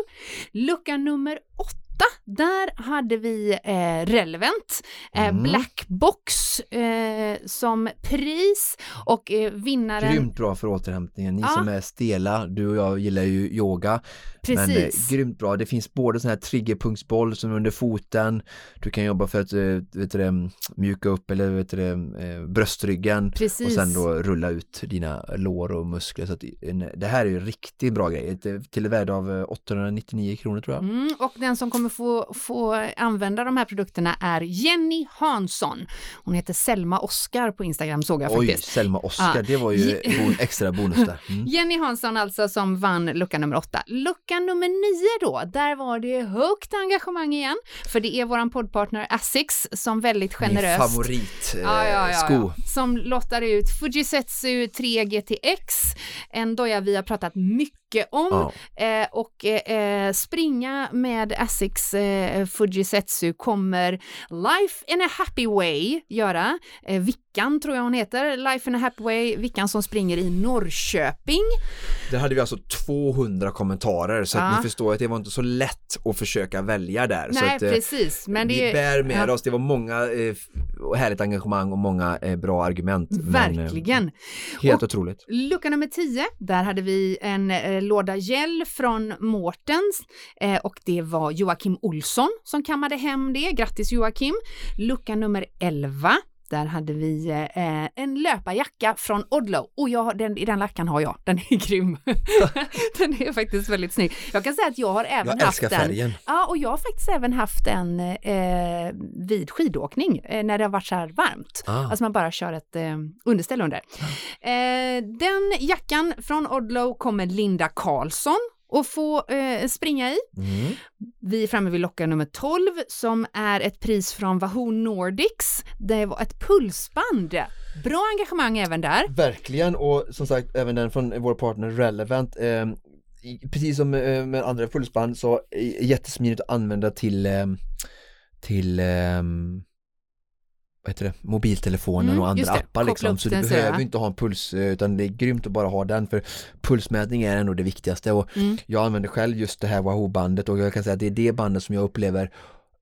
Lucka nummer åtta där hade vi eh, Relevant, eh, Mm. Blackbox eh, som pris och eh, vinnaren... Grymt bra för återhämtningen, ni Ja. som är stela, du och jag gillar ju yoga. Men eh, Precis. grymt bra, det finns både sån här triggerpunktsboll som är under foten. Du kan jobba för att eh, vet du, mjuka upp eller vet du, eh, bröstryggen. Precis. och sen då rulla ut dina lår och muskler. Så att det här är ju riktigt bra grej till ett värde av eh, 899 kronor tror jag. Mm, och den som kommer få, få använda de här produkterna är Jenny Hansson. Hon heter Selma Oskar på Instagram såg jag Oj, faktiskt. Selma Oskar, Ja. det var ju bon, extra bonus där mm. Jenny Hansson alltså som vann lucka nummer åtta. Lucka nummer nio då, där var det högt engagemang igen. För det är våran poddpartner Asics som väldigt Min generöst favorit eh, Ja, ja, sko. Som lottar ut Fujisetsu 3 GTX, en doja vi har pratat mycket om. Ja. Eh, och eh, springa med Asics eh, Fujisetsu kommer Life in a Happy Way göra. Eh, Vickan tror jag hon heter, Life in a Happy Way, Vickan som springer i Norrköping. Där hade vi alltså 200 kommentarer så att Ja. ni förstår att det var inte så lätt att försöka välja där. så Nej, att, eh, precis. Men det vi är bär med ja. oss, det var många eh, härligt engagemang och många eh, bra argument. Men, eh, verkligen. helt Och- otroligt. Lucka nummer 10, där hade vi en eh, låda gel från Mårtens eh, och det var Joakim Olsson som kammade hem det. Grattis Joakim! Lucka nummer 11, där hade vi eh, en löparjacka från Odlo och jag, den, i den jackan har jag, den är grym. den är faktiskt väldigt snygg. Jag kan säga att jag har även Jag haft den. färgen. Ja, och jag har faktiskt även haft den eh, vid skidåkning eh, när det har varit så här varmt. Ah. Alltså man bara kör ett eh, underställ under. Eh, den jackan från Odlo kommer Linda Karlsson att få eh, springa i. Mm. Vi är framme vid locka nummer 12 som är ett pris från Wahoo Nordics. Det var ett pulsband. Bra engagemang även där. Verkligen och som sagt även den från vår partner Relevant eh, Precis som eh, med andra pulsband så jättesmidigt att använda till eh, till eh, vad heter det, mobiltelefonen Mm, och andra appar liksom så du behöver ja. inte ha en puls eh, utan det är grymt att bara ha den för pulsmätning är ändå det viktigaste och Mm. jag använder själv just det här Wahoo-bandet och jag kan säga att det är det bandet som jag upplever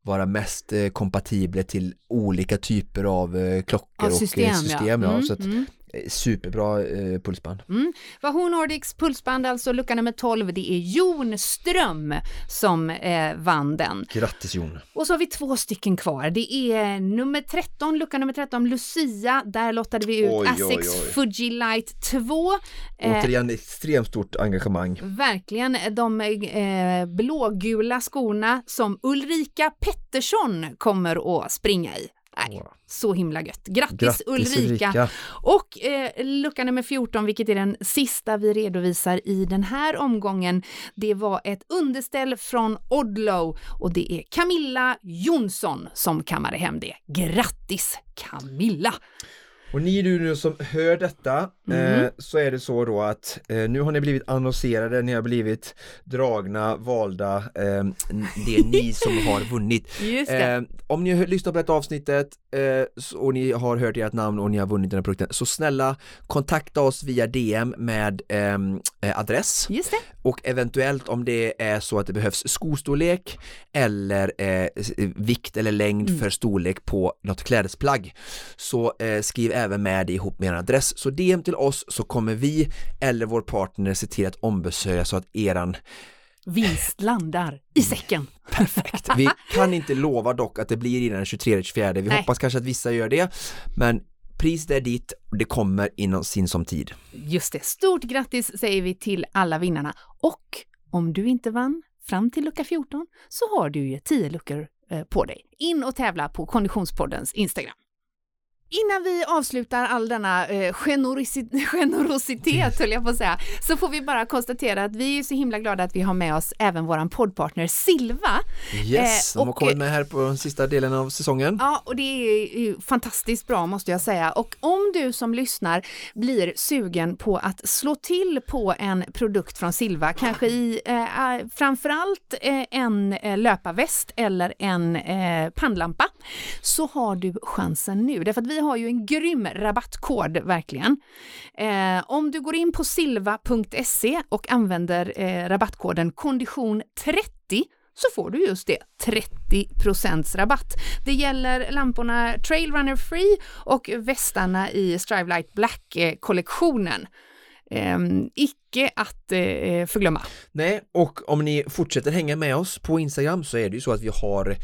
vara mest eh, kompatibelt till olika typer av eh, klockor Av och system, eh, system ja. Mm, så att, mm. Superbra eh, pulsband. Mm. Wahoo Nordics pulsband, alltså lucka nummer 12, det är Jon Ström som eh, vann den. Grattis Jon! Och så har vi två stycken kvar. Det är nummer 13, lucka nummer 13, Lucia. Där lottade vi ut Oj, Asics oj. Fuji Light 2. Eh, Återigen extremt stort engagemang. Verkligen de eh, blågula skorna som Ulrika Pettersson kommer att springa i. Nej, så himla gött. Grattis, Grattis Ulrika. Ulrika! Och eh, lucka nummer 14, vilket är den sista vi redovisar i den här omgången, det var ett underställ från Odlo och det är Camilla Jonsson som kammade hem det. Grattis Camilla! Och ni du nu som hör detta Mm. eh, så är det så då att eh, nu har ni blivit annonserade, ni har blivit dragna, valda, eh, det är ni som har vunnit. Eh, om ni har lyssnat på detta avsnittet eh, och ni har hört ert namn och ni har vunnit den här produkten så snälla kontakta oss via DM med eh, adress Just det. Och eventuellt om det är så att det behövs skostorlek eller eh, vikt eller längd Mm. för storlek på något klädesplagg så eh, skriv även med det ihop med er adress. Så DM till oss så kommer vi eller vår partner se till att ombesörja så att eran Vinst landar i säcken. Perfekt. Vi kan inte lova dock att det blir innan den 23-24. Vi Nej. hoppas kanske att vissa gör det, men priset är ditt och det kommer inom sin som tid. Just det. Stort grattis säger vi till alla vinnarna. Och om du inte vann fram till lucka 14 så har du ju 10 luckor eh, på dig. In och tävla på Konditionspoddens Instagram. Innan vi avslutar all denna eh, generositet, generositet höll jag på att säga, så får vi bara konstatera att vi är så himla glada att vi har med oss även våran poddpartner Silva. Yes, Eh, de har kommit med här på den sista delen av säsongen. Ja, och det är fantastiskt bra måste jag säga. Och om du som lyssnar blir sugen på att slå till på en produkt från Silva, kanske i eh, eh, framförallt eh, en eh, löparväst eller en eh, pannlampa, så har du chansen nu. Därför att vi har ju en grym rabattkod verkligen. Eh, om du går in på silva.se och använder eh, rabattkoden kondition 30 så får du just det, 30% rabatt. Det gäller lamporna Trailrunner Free och västarna i Strivelight Black-kollektionen. Eh, icke att eh, eh, förglömma. Nej, och om ni fortsätter hänga med oss på Instagram så är det ju så att vi har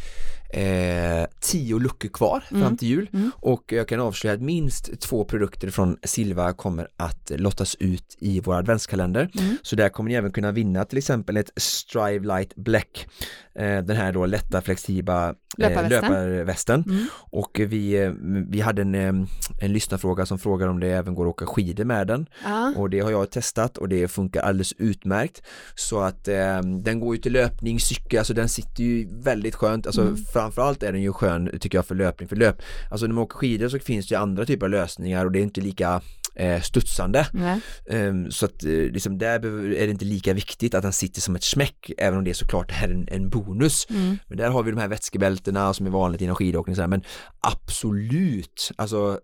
eh, tio luckor kvar mm. fram till jul mm. och jag kan avslöja att minst två produkter från Silva kommer att lottas ut i vår adventskalender. Mm. Så där kommer ni även kunna vinna till exempel ett Strive Light Black eh, den här då lätta flexibla löparvästen, löparvästen. Mm. och vi, eh, vi hade en, eh, en lyssnarfråga som frågar om det även går att åka skidor med den ah. och det har jag testat och det funkar alldeles utmärkt så att eh, den går ju till löpning, cykel, alltså den sitter ju väldigt skönt, alltså mm framförallt är den ju skön tycker jag för löpning, för löp, alltså när man åker skidor så finns det ju andra typer av lösningar och det är inte lika eh, studsande. Um, så att eh, liksom där är det inte lika viktigt att den sitter som ett smäck även om det såklart är en, en bonus. Mm. Men där har vi de här vätskebältena som är vanligt inom skidåkning men absolut, alltså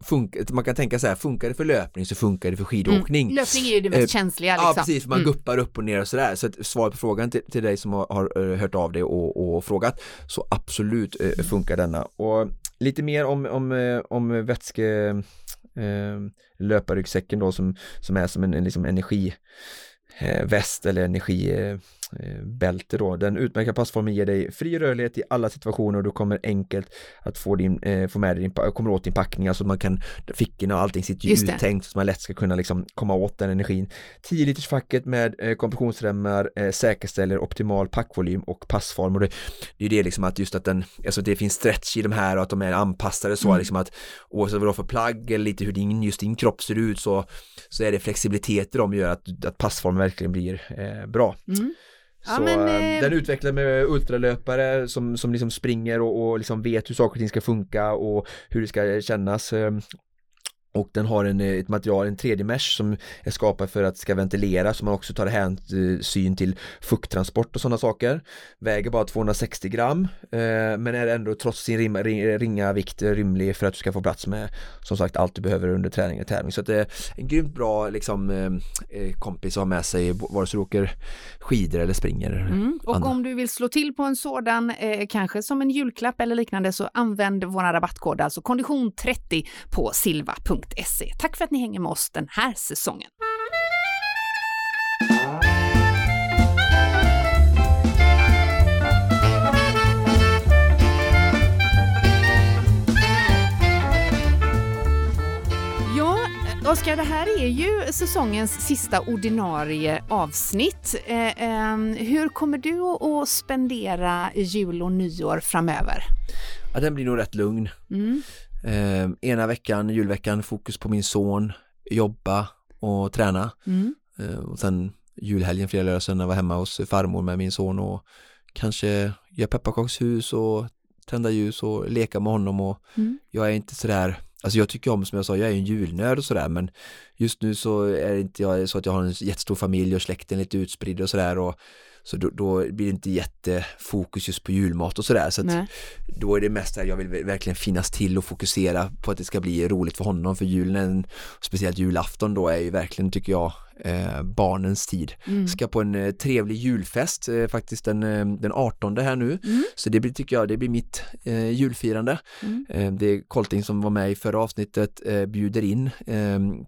man kan tänka så här, funkar det för löpning så funkar det för skidåkning. Mm. Löpning är ju det mest uh, känsliga liksom. Ja precis, man mm. guppar upp och ner och sådär så att svaret på frågan till, till dig som har, har, hört av dig och, och frågat så absolut uh, funkar denna och lite mer om, om, om vätske eh, löparryggsäcken då som, som är som en, en liksom energiväst eh, eller energi Eh, bälte då. Den utmärkta passformen ger dig fri rörlighet i alla situationer och du kommer enkelt att få, din, eh, få med dig din, kommer åt din packning, alltså man kan, fickorna och allting sitter ju uttänkt så man lätt ska kunna liksom komma åt den energin. 10 liters facket med eh, kompressionsremmar eh, säkerställer optimal packvolym och passform och det, det är det liksom att just att den, alltså det finns stretch i de här och att de är anpassade så mm. liksom att oavsett vad du har för plagg eller lite hur din, just din kropp ser ut så, så är det flexibilitet i dem gör att, att passformen verkligen blir eh, bra. Mm. Ja, så men, eh, den utvecklar med ultralöpare som, som liksom springer och, och liksom vet hur saker och ting ska funka och hur det ska kännas ehm, och den har en, ett material, en 3D-mesh som är skapad för att ska ventilera så man också tar hänsyn till fukttransport och sådana saker. Väger bara 260 gram eh, men är ändå trots sin rim, ringa vikt rymlig för att du ska få plats med som sagt allt du behöver under träning och tävling. Så att det är en grymt bra liksom, eh, eh kompis att ha med sig vare sig du åker skidor eller springer. Mm. Och andra. om du vill slå till på en sådan, eh, kanske som en julklapp eller liknande, så använd vår rabattkod, alltså kondition 30 på silva.se www.svenskapodden.se. Tack för att ni hänger med oss den här säsongen. Oskar, det här är ju säsongens sista ordinarie avsnitt. Eh, eh, hur kommer du att spendera jul och nyår framöver? Ja, den blir nog rätt lugn. Mm. Eh, ena veckan, julveckan, fokus på min son, jobba och träna. Mm. Eh, och sen julhelgen, fredag, lördag, söndag var hemma hos farmor med min son och kanske göra pepparkakshus och tända ljus och leka med honom och mm. jag är inte sådär Alltså jag tycker om, som jag sa, jag är en julnörd och sådär men just nu så är det inte jag så att jag har en jättestor familj och släkten lite utspridd och sådär och så då, då, blir det inte jättefokus just på julmat och sådär. Så att då är det mest att jag vill verkligen finnas till och fokusera på att det ska bli roligt för honom. För julen, speciellt julafton då är ju verkligen tycker jag eh, barnens tid. Mm. Ska på en eh, trevlig julfest eh, faktiskt den, eh, den 18 här nu. Mm. Så det blir, tycker jag, det blir mitt eh, julfirande. Mm. Eh, det är Kolting som var med i förra avsnittet bjuder in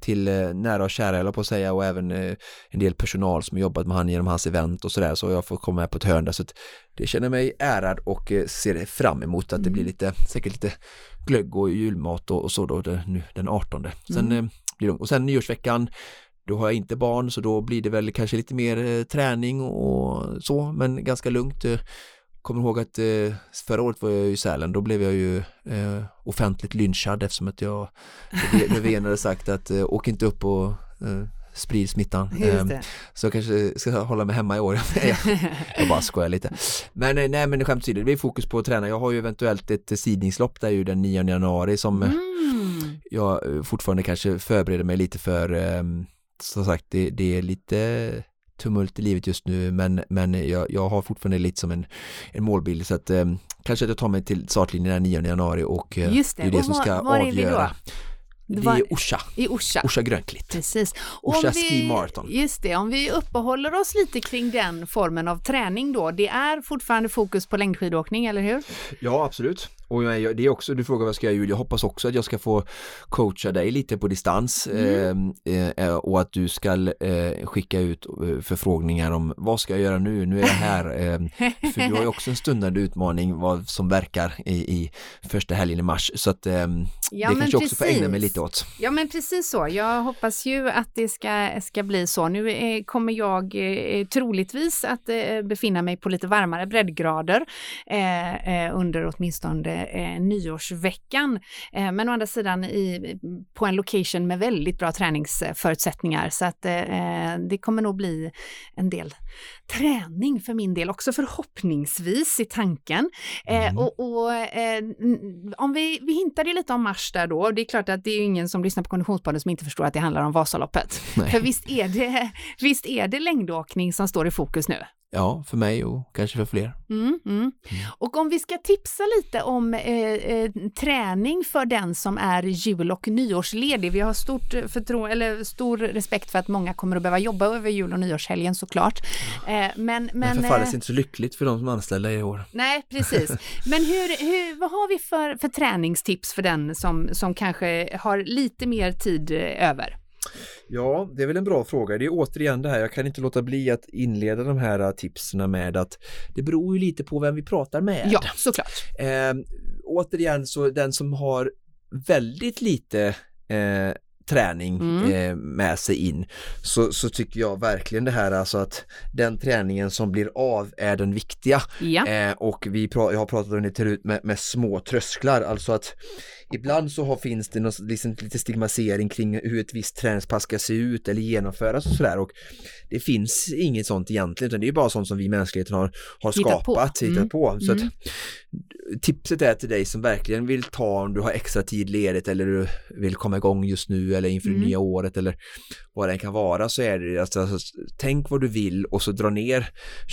till nära och kära eller på att säga och även en del personal som jobbat med han genom hans event och sådär så jag får komma med på ett hörn där så det känner mig ärad och ser fram emot att det blir mm. lite, säkert lite glögg och julmat och, och så då det, nu den 18. Sen mm. blir det, och sen nyårsveckan då har jag inte barn så då blir det väl kanske lite mer eh, träning och så men ganska lugnt. Eh, kommer ihåg att eh, förra året var jag i Sälen, då blev jag ju offentligt lynchad eftersom att jag Löfven hade sagt att åk inte upp och sprid smittan. Eh, så jag kanske ska hålla mig hemma i år. jag bara skojar lite. Men nej men skämt åsido, det blir fokus på att träna. Jag har ju eventuellt ett sidningslopp där ju den 9 januari som mm. jag fortfarande kanske förbereder mig lite för um, som sagt det, det, är lite tumult i livet just nu men, men jag, jag har fortfarande lite som en, en målbild så att eh, kanske att jag tar mig till startlinjen den 9 januari och eh, Just det, det är det och som ska var, var är vi avgöra. då? Det var- är Orsa, I Orsa. Orsa Grönklitt. Precis. Och Orsa om vi- Ski Marathon. Just det, om vi uppehåller oss lite kring den formen av träning då. Det är fortfarande fokus på längdskidåkning, eller hur? Ja absolut. Och jag, det är också, du frågar vad jag ska göra Julia, jag hoppas också att jag ska få coacha dig lite på distans Mm. eh, eh, och att du ska eh, skicka ut eh, förfrågningar om vad ska jag göra nu, nu är jag här. Eh, för du har ju också en stundande utmaning vad som verkar i, i första helgen i mars så att eh, Ja, det kanske jag också får ägna mig lite åt. Ja men precis så. Jag hoppas ju att det ska, ska bli så. Nu eh, kommer jag eh, troligtvis att befinna mig på lite varmare breddgrader under åtminstone eh, nyårsveckan. Eh, men å andra sidan i, på en location med väldigt bra träningsförutsättningar så att eh, eh det kommer nog bli en del träning för min del också förhoppningsvis i tanken. Eh, Mm. och, och eh, om vi, vi hintade lite om mars där då, det är klart att det är ingen som lyssnar på Konditionspodden som inte förstår att det handlar om Vasaloppet. Nej. För visst är, det, visst är det längdåkning som står i fokus nu? Ja, för mig och kanske för fler. Mm, mm. Och om vi ska tipsa lite om eh, eh, träning för den som är jul och nyårsledig. Vi har stort förtro- eller stor respekt för att många kommer att behöva jobba över jul och nyårshelgen såklart. Eh, men, Men, men, förfallet eh, är inte så lyckligt för de som är anställda i år. Nej, precis. Men hur, hur, vad har vi för, för träningstips för den som, som kanske har lite mer tid eh, över? Ja, det är väl en bra fråga. Det är återigen det här, jag kan inte låta bli att inleda de här tipsen med att det beror ju lite på vem vi pratar med. Ja, såklart. Eh, återigen så den som har väldigt lite eh, träning Mm. eh, med sig in så, så tycker jag verkligen det här alltså att den träningen som blir av är den viktiga Ja. eh, och vi pra- jag har pratat om det förut med, med små trösklar alltså att ibland så har, finns det något, liksom, lite stigmatisering kring hur ett visst träningspass ska se ut eller genomföras och sådär och det finns inget sånt egentligen utan det är bara sånt som vi mänskligheten har, har Hittat på. skapat, hittat Mm. på så Mm. att tipset är till dig som verkligen vill ta om du har extra tid ledigt eller du vill komma igång just nu eller inför Mm. det nya året eller vad det kan vara så är det alltså, alltså, tänk vad du vill och så dra ner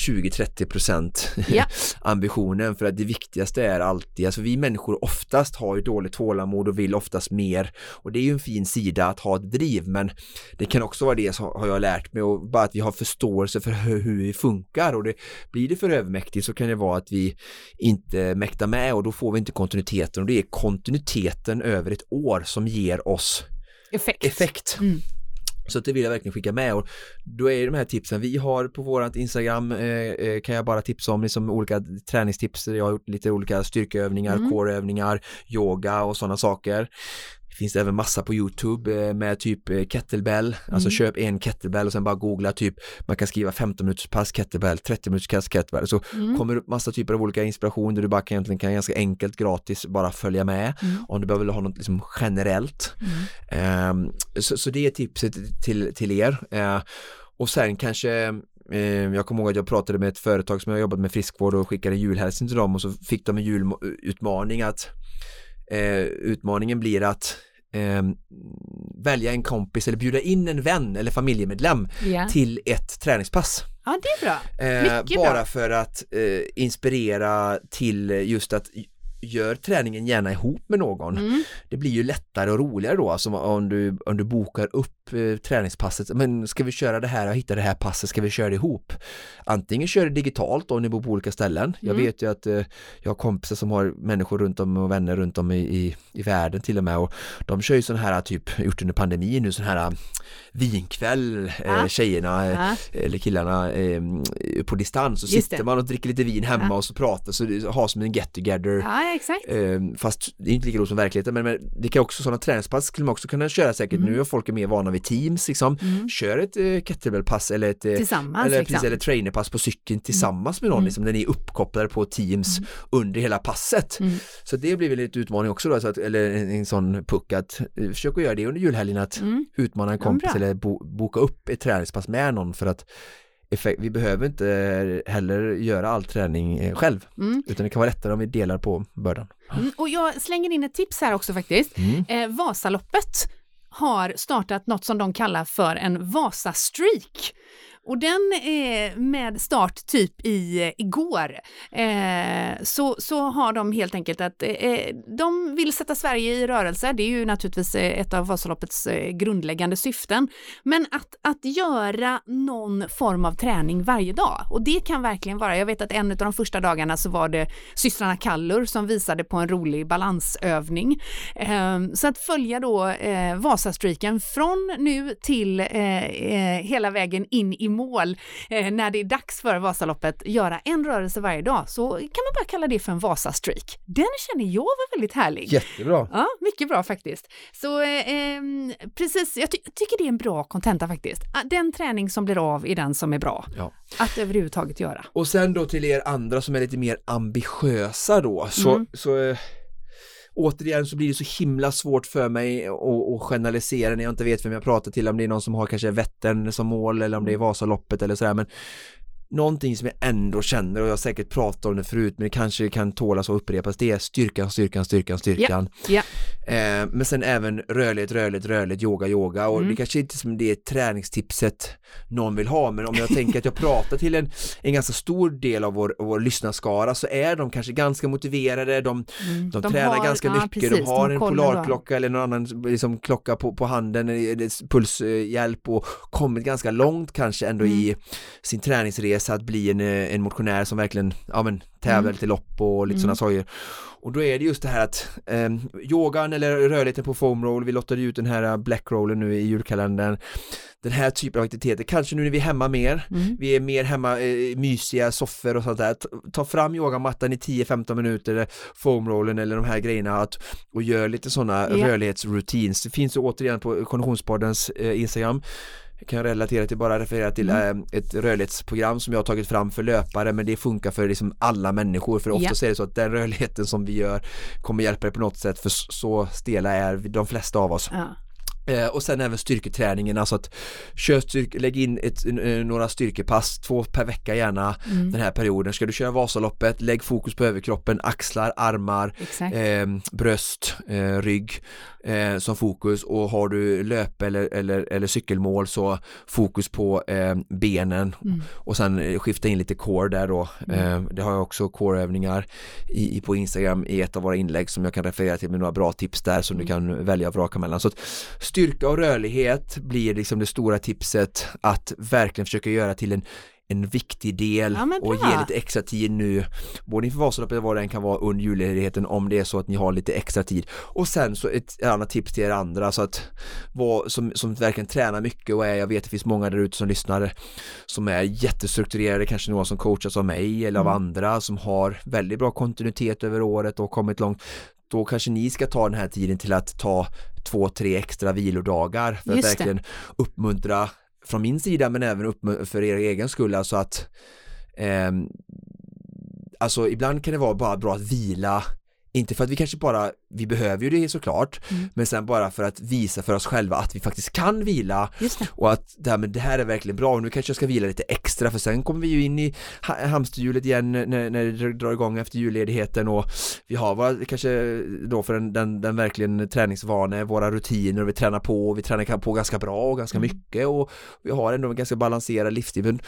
20-30 procent Ja. ambitionen för att det viktigaste är alltid, alltså vi människor oftast har ju dåligt tålamod och vill oftast mer och det är ju en fin sida att ha ett driv men det kan också vara det som har jag lärt mig och bara att vi har förståelse för hur, hur vi funkar och det blir det för övermäktigt så kan det vara att vi inte mäktar med och då får vi inte kontinuiteten och det är kontinuiteten över ett år som ger oss Effekt. effekt. Mm. Så det vill jag verkligen skicka med och då är de här tipsen vi har på vårat Instagram eh, eh, kan jag bara tipsa om liksom olika träningstips. Jag har gjort lite olika styrkeövningar, Mm. coreövningar, yoga och sådana saker. Det finns även massa på Youtube eh, med typ eh, kettlebell, alltså Mm. köp en kettlebell och sen bara googla typ, man kan skriva 15 minuters pass kettlebell, 30 minuters pass kettlebell, så Mm. kommer det upp massa typer av olika inspiration där du bara kan egentligen kan ganska enkelt gratis bara följa med Mm. om du behöver ha något liksom generellt. Ehm, så, så det är tipset till, till er. Eh, och sen kanske jag kommer ihåg att jag pratade med ett företag som jag jobbat med friskvård och skickade julhälsning till dem och så fick de en julutmaning att eh, utmaningen blir att eh, välja en kompis eller bjuda in en vän eller familjemedlem Ja. till ett träningspass. ja, det är bra. Eh, Mycket bara bra. för att eh, inspirera till just att gör träningen gärna ihop med någon. Mm. Det blir ju lättare och roligare då, alltså om du, om du bokar upp träningspasset, men ska vi köra det här och hitta det här passet, ska vi köra det ihop? Antingen kör det digitalt om ni bor på olika ställen. Jag Mm. vet ju att eh, jag har kompisar som har människor runt om och vänner runt om i, i, i världen till och med och de kör ju sån här typ, gjort under pandemin nu, sån här eh, vinkväll, eh, tjejerna eh, Ja. eller killarna eh, på distans och Just sitter det. man och dricker lite vin hemma Ja. och så pratar så har som en get together ja, exakt. Eh, fast det är inte lika roligt som verkligheten men, men det kan också sådana träningspass skulle man också kunna köra säkert Mm. nu och folk är mer vana vid teams liksom. Mm. Kör ett eh, kettlebellpass eller ett eh, Tillsammans eller, liksom. precis, eller trainerpass på cykeln tillsammans med någon Mm. liksom, när ni är uppkopplade på teams under hela passet. Mm. Så det blir väl lite utmaning också då, så att, eller en, en sån puck att eh, försök att göra det under julhelgen att Mm. utmana en Ja, kompis bra. eller bo, boka upp ett träningspass med någon för att effekt, vi behöver inte heller göra all träning eh, själv Mm. utan det kan vara lättare om vi delar på bördan. Mm. Och jag slänger in ett tips här också faktiskt. Mm. Eh, Vasaloppet har startat något som de kallar för en Vasastreak och den är med start typ i eh, igår. Eh, så, så har de helt enkelt att eh, eh, de vill sätta Sverige i rörelse. Det är ju naturligtvis ett av Vasaloppets grundläggande syften. Men att, att göra någon form av träning varje dag och det kan verkligen vara, jag vet att en av de första dagarna så var det systrarna Kallur som visade på en rolig balansövning. Eh, så att följa då eh, Vasastreaken från nu till eh, eh, hela vägen in i mål eh, när det är dags för Vasaloppet, göra en rörelse varje dag, så kan man bara kalla det för en Vasastreak. Den känner jag var väldigt härlig. Jättebra! Ja, mycket bra faktiskt. Så eh, ehm, precis, jag ty tycker det är en bra kontenta faktiskt. Ah, den träning som blir av är den som är bra. Ja. Att överhuvudtaget göra. Och sen då till er andra som är lite mer ambitiösa då, så, mm. så eh, återigen så blir det så himla svårt för mig att generalisera när jag inte vet vem jag pratar till, om det är någon som har kanske Vättern som mål eller om det är Vasaloppet eller sådär men någonting som jag ändå känner och jag har säkert pratat om det förut men det kanske kan tålas och upprepas det är styrkan, styrkan, styrkan, styrkan. Yeah. Yeah. Eh, men sen även rörlighet, rörlighet, rörlighet, yoga, yoga och mm. det kanske inte som det träningstipset någon vill ha men om jag tänker att jag pratar till en, en ganska stor del av vår, vår lyssnarskara så är de kanske ganska motiverade, de, mm. de, de tränar har, ganska ja, mycket, precis, de har de en polarklocka eller någon annan liksom, klocka på, på handen, pulshjälp och kommit ganska långt kanske ändå mm. i sin träningsresa resa att bli en, eh, en motionär som verkligen ja, men, tävlar mm. lite lopp och lite mm. sådana saker. Och då är det just det här att eh, yogan eller rörligheten på foam roll, vi lottade ut den här eh, black rollen nu i julkalendern den här typen av aktiviteter, kanske nu när vi är hemma mer, mm. vi är mer hemma, eh, mysiga soffor och sånt där, ta fram yogamattan i 10-15 minuter, foamrollen eller de här grejerna att, och gör lite sådana yeah. rörlighetsroutines. Det finns ju återigen på Konditionspoddens eh, Instagram kan relatera till, bara referera till mm. äh, ett rörlighetsprogram som jag har tagit fram för löpare men det funkar för liksom alla människor för ofta yeah. är det så att den rörligheten som vi gör kommer hjälpa dig på något sätt för så stela är de flesta av oss. Ja. Eh, och sen även styrketräningen, alltså att kör styrke, lägg in ett, några styrkepass, två per vecka gärna mm. den här perioden. Ska du köra Vasaloppet, lägg fokus på överkroppen, axlar, armar, eh, bröst, eh, rygg eh, som fokus och har du löp eller, eller, eller cykelmål så fokus på eh, benen mm. och sen skifta in lite core där då. Mm. Eh, det har jag också coreövningar i, i, på Instagram i ett av våra inlägg som jag kan referera till med några bra tips där som du mm. kan välja och vraka mellan. Så att styrka och rörlighet blir liksom det stora tipset att verkligen försöka göra till en en viktig del ja, och ge lite extra tid nu både inför Vasaloppet och vad det än kan vara under julledigheten om det är så att ni har lite extra tid. Och sen så ett annat tips till er andra så att vad, som, som verkligen tränar mycket och är, jag vet att det finns många där ute som lyssnar som är jättestrukturerade, kanske någon som coachas av mig eller av mm. andra som har väldigt bra kontinuitet över året och kommit långt då kanske ni ska ta den här tiden till att ta två, tre extra vilodagar för Just att verkligen det. uppmuntra från min sida men även för er egen skull alltså att eh, alltså ibland kan det vara bara bra att vila inte för att vi kanske bara, vi behöver ju det såklart, mm. men sen bara för att visa för oss själva att vi faktiskt kan vila och att det här, men det här är verkligen bra. Och nu kanske jag ska vila lite extra för sen kommer vi ju in i hamsterhjulet igen när, när det drar igång efter julledigheten och vi har våra, kanske då för den, den, den verkligen träningsvane, våra rutiner och vi tränar på och vi tränar på ganska bra och ganska mm. mycket och vi har ändå en ganska balanserad livsstil. Men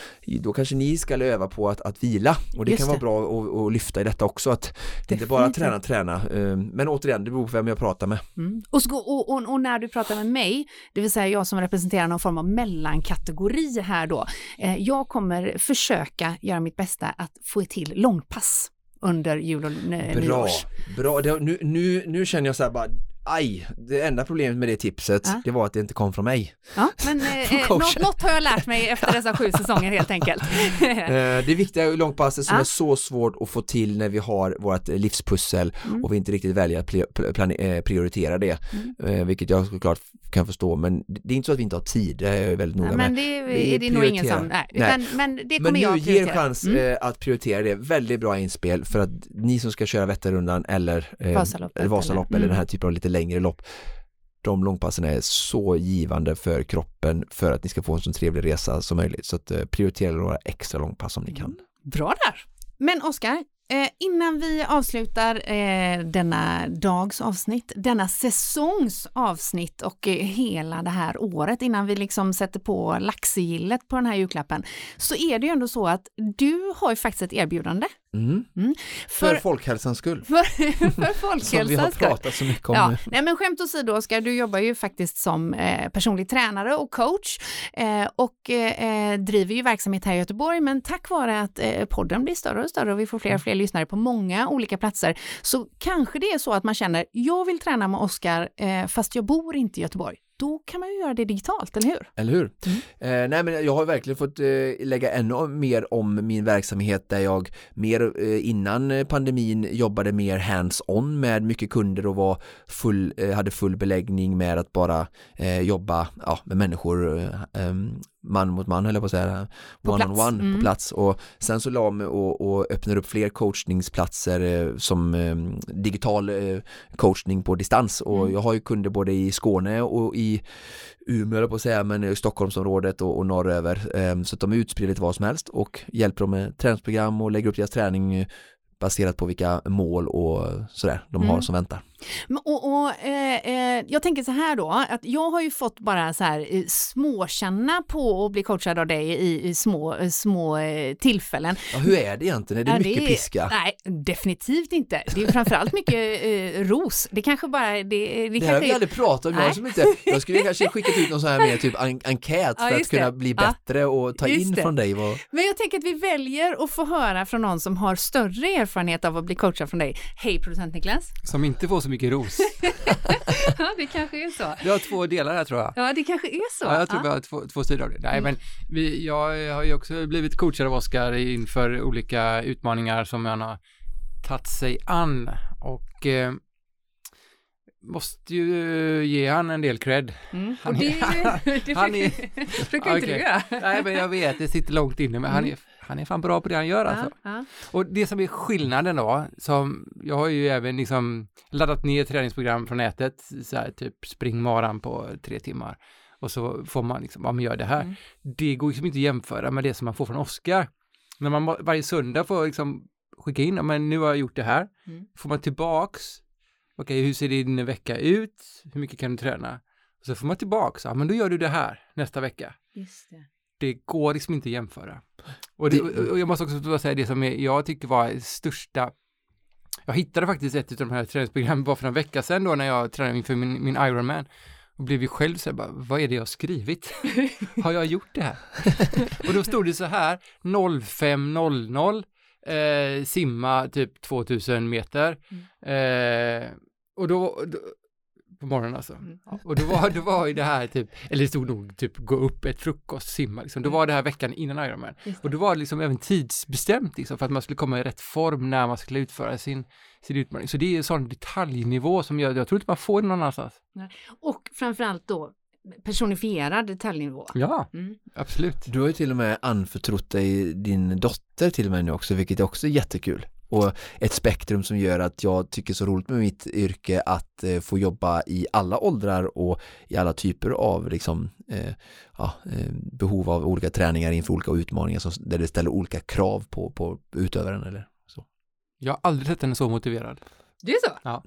då kanske ni ska öva på att, att vila och det Just kan vara bra att, lyfta i detta också att det inte bara träna, träna träna. Eh, men återigen, det beror på vem jag pratar med. Mm. Och, och, och, och, när du pratar med mig, det vill säga jag som representerar någon form av mellankategori här då, eh, jag kommer försöka göra mitt bästa att få till långpass under jul och nyårs. Bra, bra. nu, nu, nu känner jag så här bara, Aj, det enda problemet med det tipset, ja. det var att det inte kom från mig. Ja, men eh, eh något, något, har jag lärt mig efter dessa sju säsonger helt enkelt. eh, det viktiga långpasset som ja. är så svårt att få till när vi har vårt livspussel mm. och vi inte riktigt väljer att eh, prioritera det, mm. eh, vilket jag såklart kan förstå, men det är inte så att vi inte har tid, det är jag väldigt noga ja, med. Men det är, det är nog ingen som, nej, utan, nej. men det kommer men jag att prioritera. Men nu ger chans mm. att prioritera det, väldigt bra inspel för att ni som ska köra Vätternrundan eller eh, Vasalopp, eller, eller den här mm. typen av lite längre lopp de långpassen är så givande för kroppen för att ni ska få en så trevlig resa som möjligt. Så att eh, prioritera några extra långpass om ni kan. Mm, bra där! Men Oskar, eh, innan vi avslutar eh, denna dags avsnitt, denna säsongs avsnitt och hela det här året, innan vi liksom sätter på laxigillet på den här julklappen, så är det ju ändå så att du har ju faktiskt ett erbjudande. Mm. Mm. För, folkhälsans skull. För, för Som vi har folkhälsans skull. pratat så mycket om Ja, nu. nej men skämt åsido Oskar, du jobbar ju faktiskt som eh, personlig tränare och coach eh, och eh, driver ju verksamhet här i Göteborg, men tack vare att eh, podden blir större och större och vi får fler och fler lyssnare på många olika platser, så kanske det är så att man känner, jag vill träna med Oskar eh, fast jag bor inte i Göteborg. Då kan man ju göra det digitalt, eller hur? Eller hur? Mm. Eh, nej men jag har verkligen fått eh, lägga ännu mer om min verksamhet där jag mer eh, innan pandemin jobbade mer hands-on med mycket kunder och var full, eh, hade full beläggning med att bara eh, jobba ja, med människor eh, em, man mot man höll jag på att säga, På one plats. on one Mm. på plats och sen så la mig och, och öppnade upp fler coachningsplatser eh, som eh, digital eh, coachning på distans och Mm. jag har ju kunder både i Skåne och i Umeå höll på att säga, men i Stockholmsområdet och, och norröver. Eh, så att de är utspridda lite vad som helst och hjälper dem med träningsprogram och lägger upp deras träning eh, baserat på vilka mål och sådär de har Mm. som väntar. Och, och, eh, eh, jag tänker så här då, att jag har ju fått bara så här eh, småkänna på att bli coachad av dig i, i små, eh, små tillfällen. Ja, hur är det egentligen? Är det Ja, mycket piska? Nej, definitivt inte. Det är framförallt mycket eh, ros. Det kanske bara, det, det, Det här har vi är, aldrig pratat om, jag, som inte, jag skulle kanske skickat ut någon sån här mer typ en, enkät Ja, för att just kunna det. bli Ja. bättre och ta in det. från dig vad, Men jag tänker att vi väljer att få höra från någon som har större erfarenhet av att bli coachad från dig. Hej producent Niklas. Som inte får så mycket ros. Ja, det kanske är så. Vi har två delar här tror jag. Ja, det kanske är så. Ja, jag tror vi Ja. har två, två sidor av det. Nej, Mm. men vi, jag har ju också blivit coachad av Oskar inför olika utmaningar som han har tagit sig an och eh, måste ju ge han en del cred. Mm. Han det, är- det han brukar, brukar inte du göra. Nej, men jag vet, det sitter långt inne, men han är, han är fan bra på det han gör alltså. Ja, ja. Och det som är skillnaden då, som jag har ju även liksom laddat ner träningsprogram från nätet, så här typ springmaran på tre timmar. Och så får man liksom, ja men gör det här. Mm. Det går liksom inte att jämföra med det som man får från Oskar. När man var- varje söndag får liksom skicka in, ja men nu har jag gjort det här. Mm. Får man tillbaks, okej hur ser din vecka ut? Hur mycket kan du träna? Och så får man tillbaks, ja men då gör du det här nästa vecka Just det. Det går liksom inte att jämföra. Och, det, och jag måste också säga det som jag tyckte var största jag hittade faktiskt ett av de här träningsprogrammen bara för en vecka sedan då när jag tränade inför min, min Ironman och blev ju själv så här, bara, vad är det jag har skrivit? har jag gjort det här? och då stod det så här 05.00 eh, simma typ 2000 meter eh, och då, då på morgonen alltså. Mm. Och då var, då var ju det här typ, eller det stod nog typ gå upp, ett frukost, simma liksom. Då var det här veckan innan Ironman. Det. Och då var det liksom även tidsbestämt liksom för att man skulle komma i rätt form när man skulle utföra sin, sin utmaning. Så det är en sån detaljnivå som jag, jag tror inte man får någon annanstans. Och framförallt då personifierad detaljnivå. Ja, Mm. absolut. Du har ju till och med anförtrott dig din dotter till och med nu också, vilket är också jättekul. Och ett spektrum som gör att jag tycker så roligt med mitt yrke att eh, få jobba i alla åldrar och i alla typer av liksom, eh, ja, eh, behov av olika träningar inför olika utmaningar som, där det ställer olika krav på, på utövaren eller så. Jag har aldrig sett henne så motiverad. Det är så?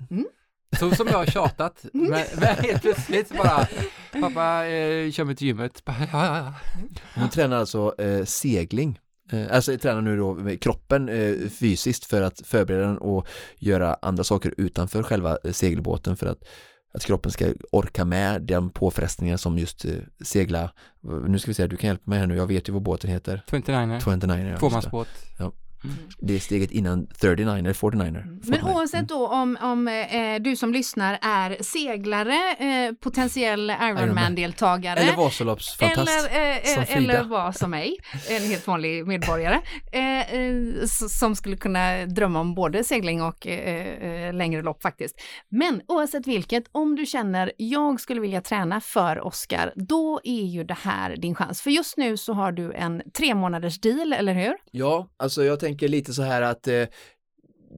Så som jag har tjatat, men, men helt plötsligt bara, pappa, eh, kör mig till gymmet. Ja, ja, ja. Hon tränar alltså eh, segling. Eh, alltså tränar nu då med kroppen eh, fysiskt för att förbereda den och göra andra saker utanför själva eh, segelbåten för att, att kroppen ska orka med de påfrestningar som just segla. Nu ska vi se, du kan hjälpa mig här nu, jag vet ju vad båten heter. 29 29 ja, just det. Det är steget innan 39 eller 49 Men 49. oavsett då om, om eh, du som lyssnar är seglare, eh, potentiell Ironman-deltagare Eller Vasaloppsfantast. eller, eh, eh, eller vad som mig, en helt vanlig medborgare, eh, eh, som skulle kunna drömma om både segling och längre lopp faktiskt. Men oavsett vilket, om du känner jag skulle vilja träna för Oscar, då är ju det här din chans. För just nu så har du en tre månaders deal, eller hur? Ja, alltså jag tänker lite så här att eh,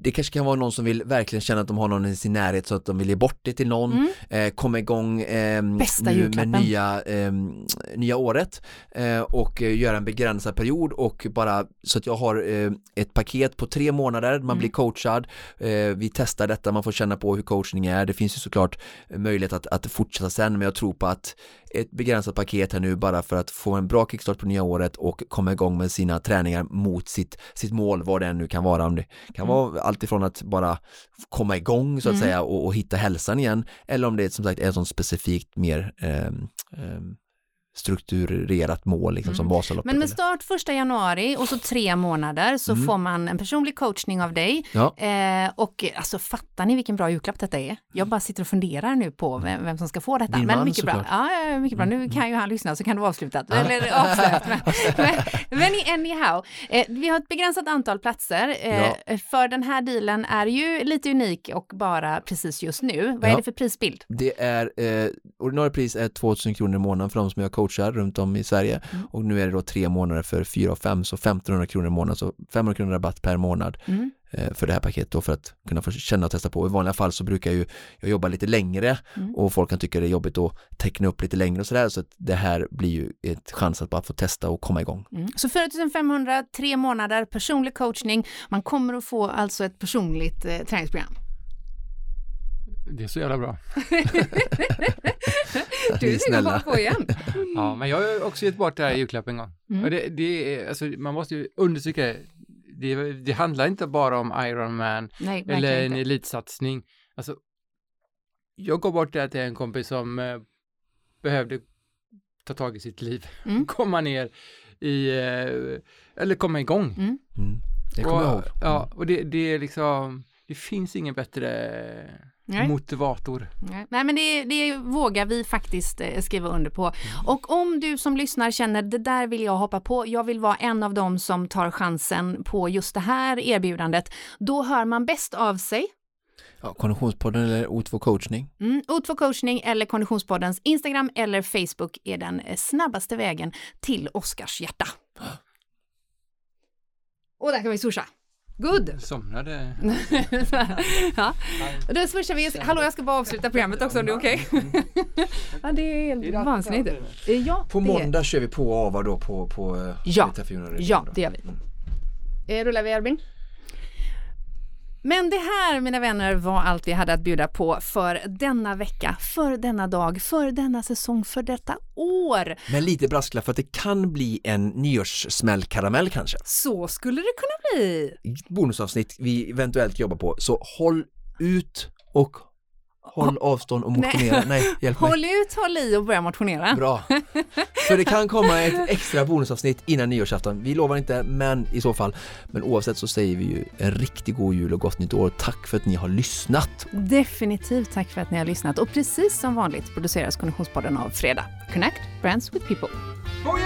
det kanske kan vara någon som vill verkligen känna att de har någon i sin närhet så att de vill ge bort det till någon, Mm. eh, komma igång eh, nu med nya, eh, nya året eh, och göra en begränsad period och bara så att jag har eh, ett paket på tre månader, man Mm. blir coachad, eh, vi testar detta, man får känna på hur coachning är, det finns ju såklart möjlighet att, att fortsätta sen men jag tror på att ett begränsat paket här nu bara för att få en bra kickstart på nya året och komma igång med sina träningar mot sitt, sitt mål, vad det än nu kan vara. Om det kan Mm. vara allt ifrån att bara komma igång så att Mm. säga och, och hitta hälsan igen eller om det som sagt är sånt specifikt mer ehm, ehm, strukturerat mål liksom som Vasaloppet. Mm. Men med start första januari och så tre månader så Mm. får man en personlig coachning av dig. Ja. Eh, och alltså fattar ni vilken bra julklapp detta är? Jag bara sitter och funderar nu på vem, vem som ska få detta. Din men man, mycket bra. såklart. Mm. Ja, ja, mycket bra. Nu kan ju han lyssna så kan det vara avslutat. Eller avslöjat. Men, men, men anyhow, eh, vi har ett begränsat antal platser. Eh, För den här dealen är ju lite unik och bara precis just nu. Vad är Ja. det för prisbild? Det är, eh, ordinarie pris är 2000 kronor i månaden för de som jag coachar runt om i Sverige Mm. och nu är det då tre månader för 4 och 5 så 1500 kronor i månaden så 500 kronor rabatt per månad Mm. eh, för det här paketet då för att kunna få känna och testa på. I vanliga fall så brukar ju jag jobba lite längre Mm. och folk kan tycka det är jobbigt att teckna upp lite längre och sådär så att det här blir ju ett chans att bara få testa och komma igång. Mm. Så 4500, tre månader, personlig coachning. Man kommer att få alltså ett personligt eh, träningsprogram. Det är så jävla bra. Du är ska bara snälla. på igen. Ja, men jag har också gett bort det här i julklapp en gång. Mm. Och det, det är, alltså, man måste ju understryka det. Det, det handlar inte bara om Ironman Nej, eller en inte. elitsatsning. Alltså, jag gav bort det här till en kompis som eh, behövde ta tag i sitt liv, Mm. komma ner i, eh, eller komma igång. Mm. Mm. Det kommer jag ihåg. Ja, och det, det är liksom, det finns ingen bättre Nej. motivator. Nej, Nej, men det, det vågar vi faktiskt eh, skriva under på. Mm. Och om du som lyssnar känner det där vill jag hoppa på, jag vill vara en av dem som tar chansen på just det här erbjudandet, då hör man bäst av sig. Ja, Konditionspodden eller O2 coachning. Mm, O2 coachning eller Konditionspoddens Instagram eller Facebook är den eh, snabbaste vägen till Oskars hjärta. Och där kan vi swisha. Good! Somnade. ja. Då swishar vi. Hallå, jag ska bara avsluta programmet också om det är okej. ja, det är helt vansinnigt. Ja, På är- måndag kör vi på avar då på, på eh, Ja. VT400. Ja, det gör vi. Eh, Rullar vi Albin? Men det här, mina vänner, var allt vi hade att bjuda på för denna vecka, för denna dag, för denna säsong, för detta år. Men lite brasklapp för att det kan bli en nyårssmällkaramell kanske. Så skulle det kunna bli. Bonusavsnitt vi eventuellt jobbar på. Så håll ut och håll avstånd och motionera. Nej, hjälp mig. Håll ut, håll i och börja motionera. Bra. För det kan komma ett extra bonusavsnitt innan nyårsafton. Vi lovar inte, men i så fall. Men oavsett så säger vi ju en riktigt god jul och gott nytt år. Tack för att ni har lyssnat. Definitivt tack för att ni har lyssnat och precis som vanligt produceras Konditionspodden av Fredag. Connect Brands with People. God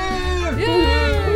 jul! Yay!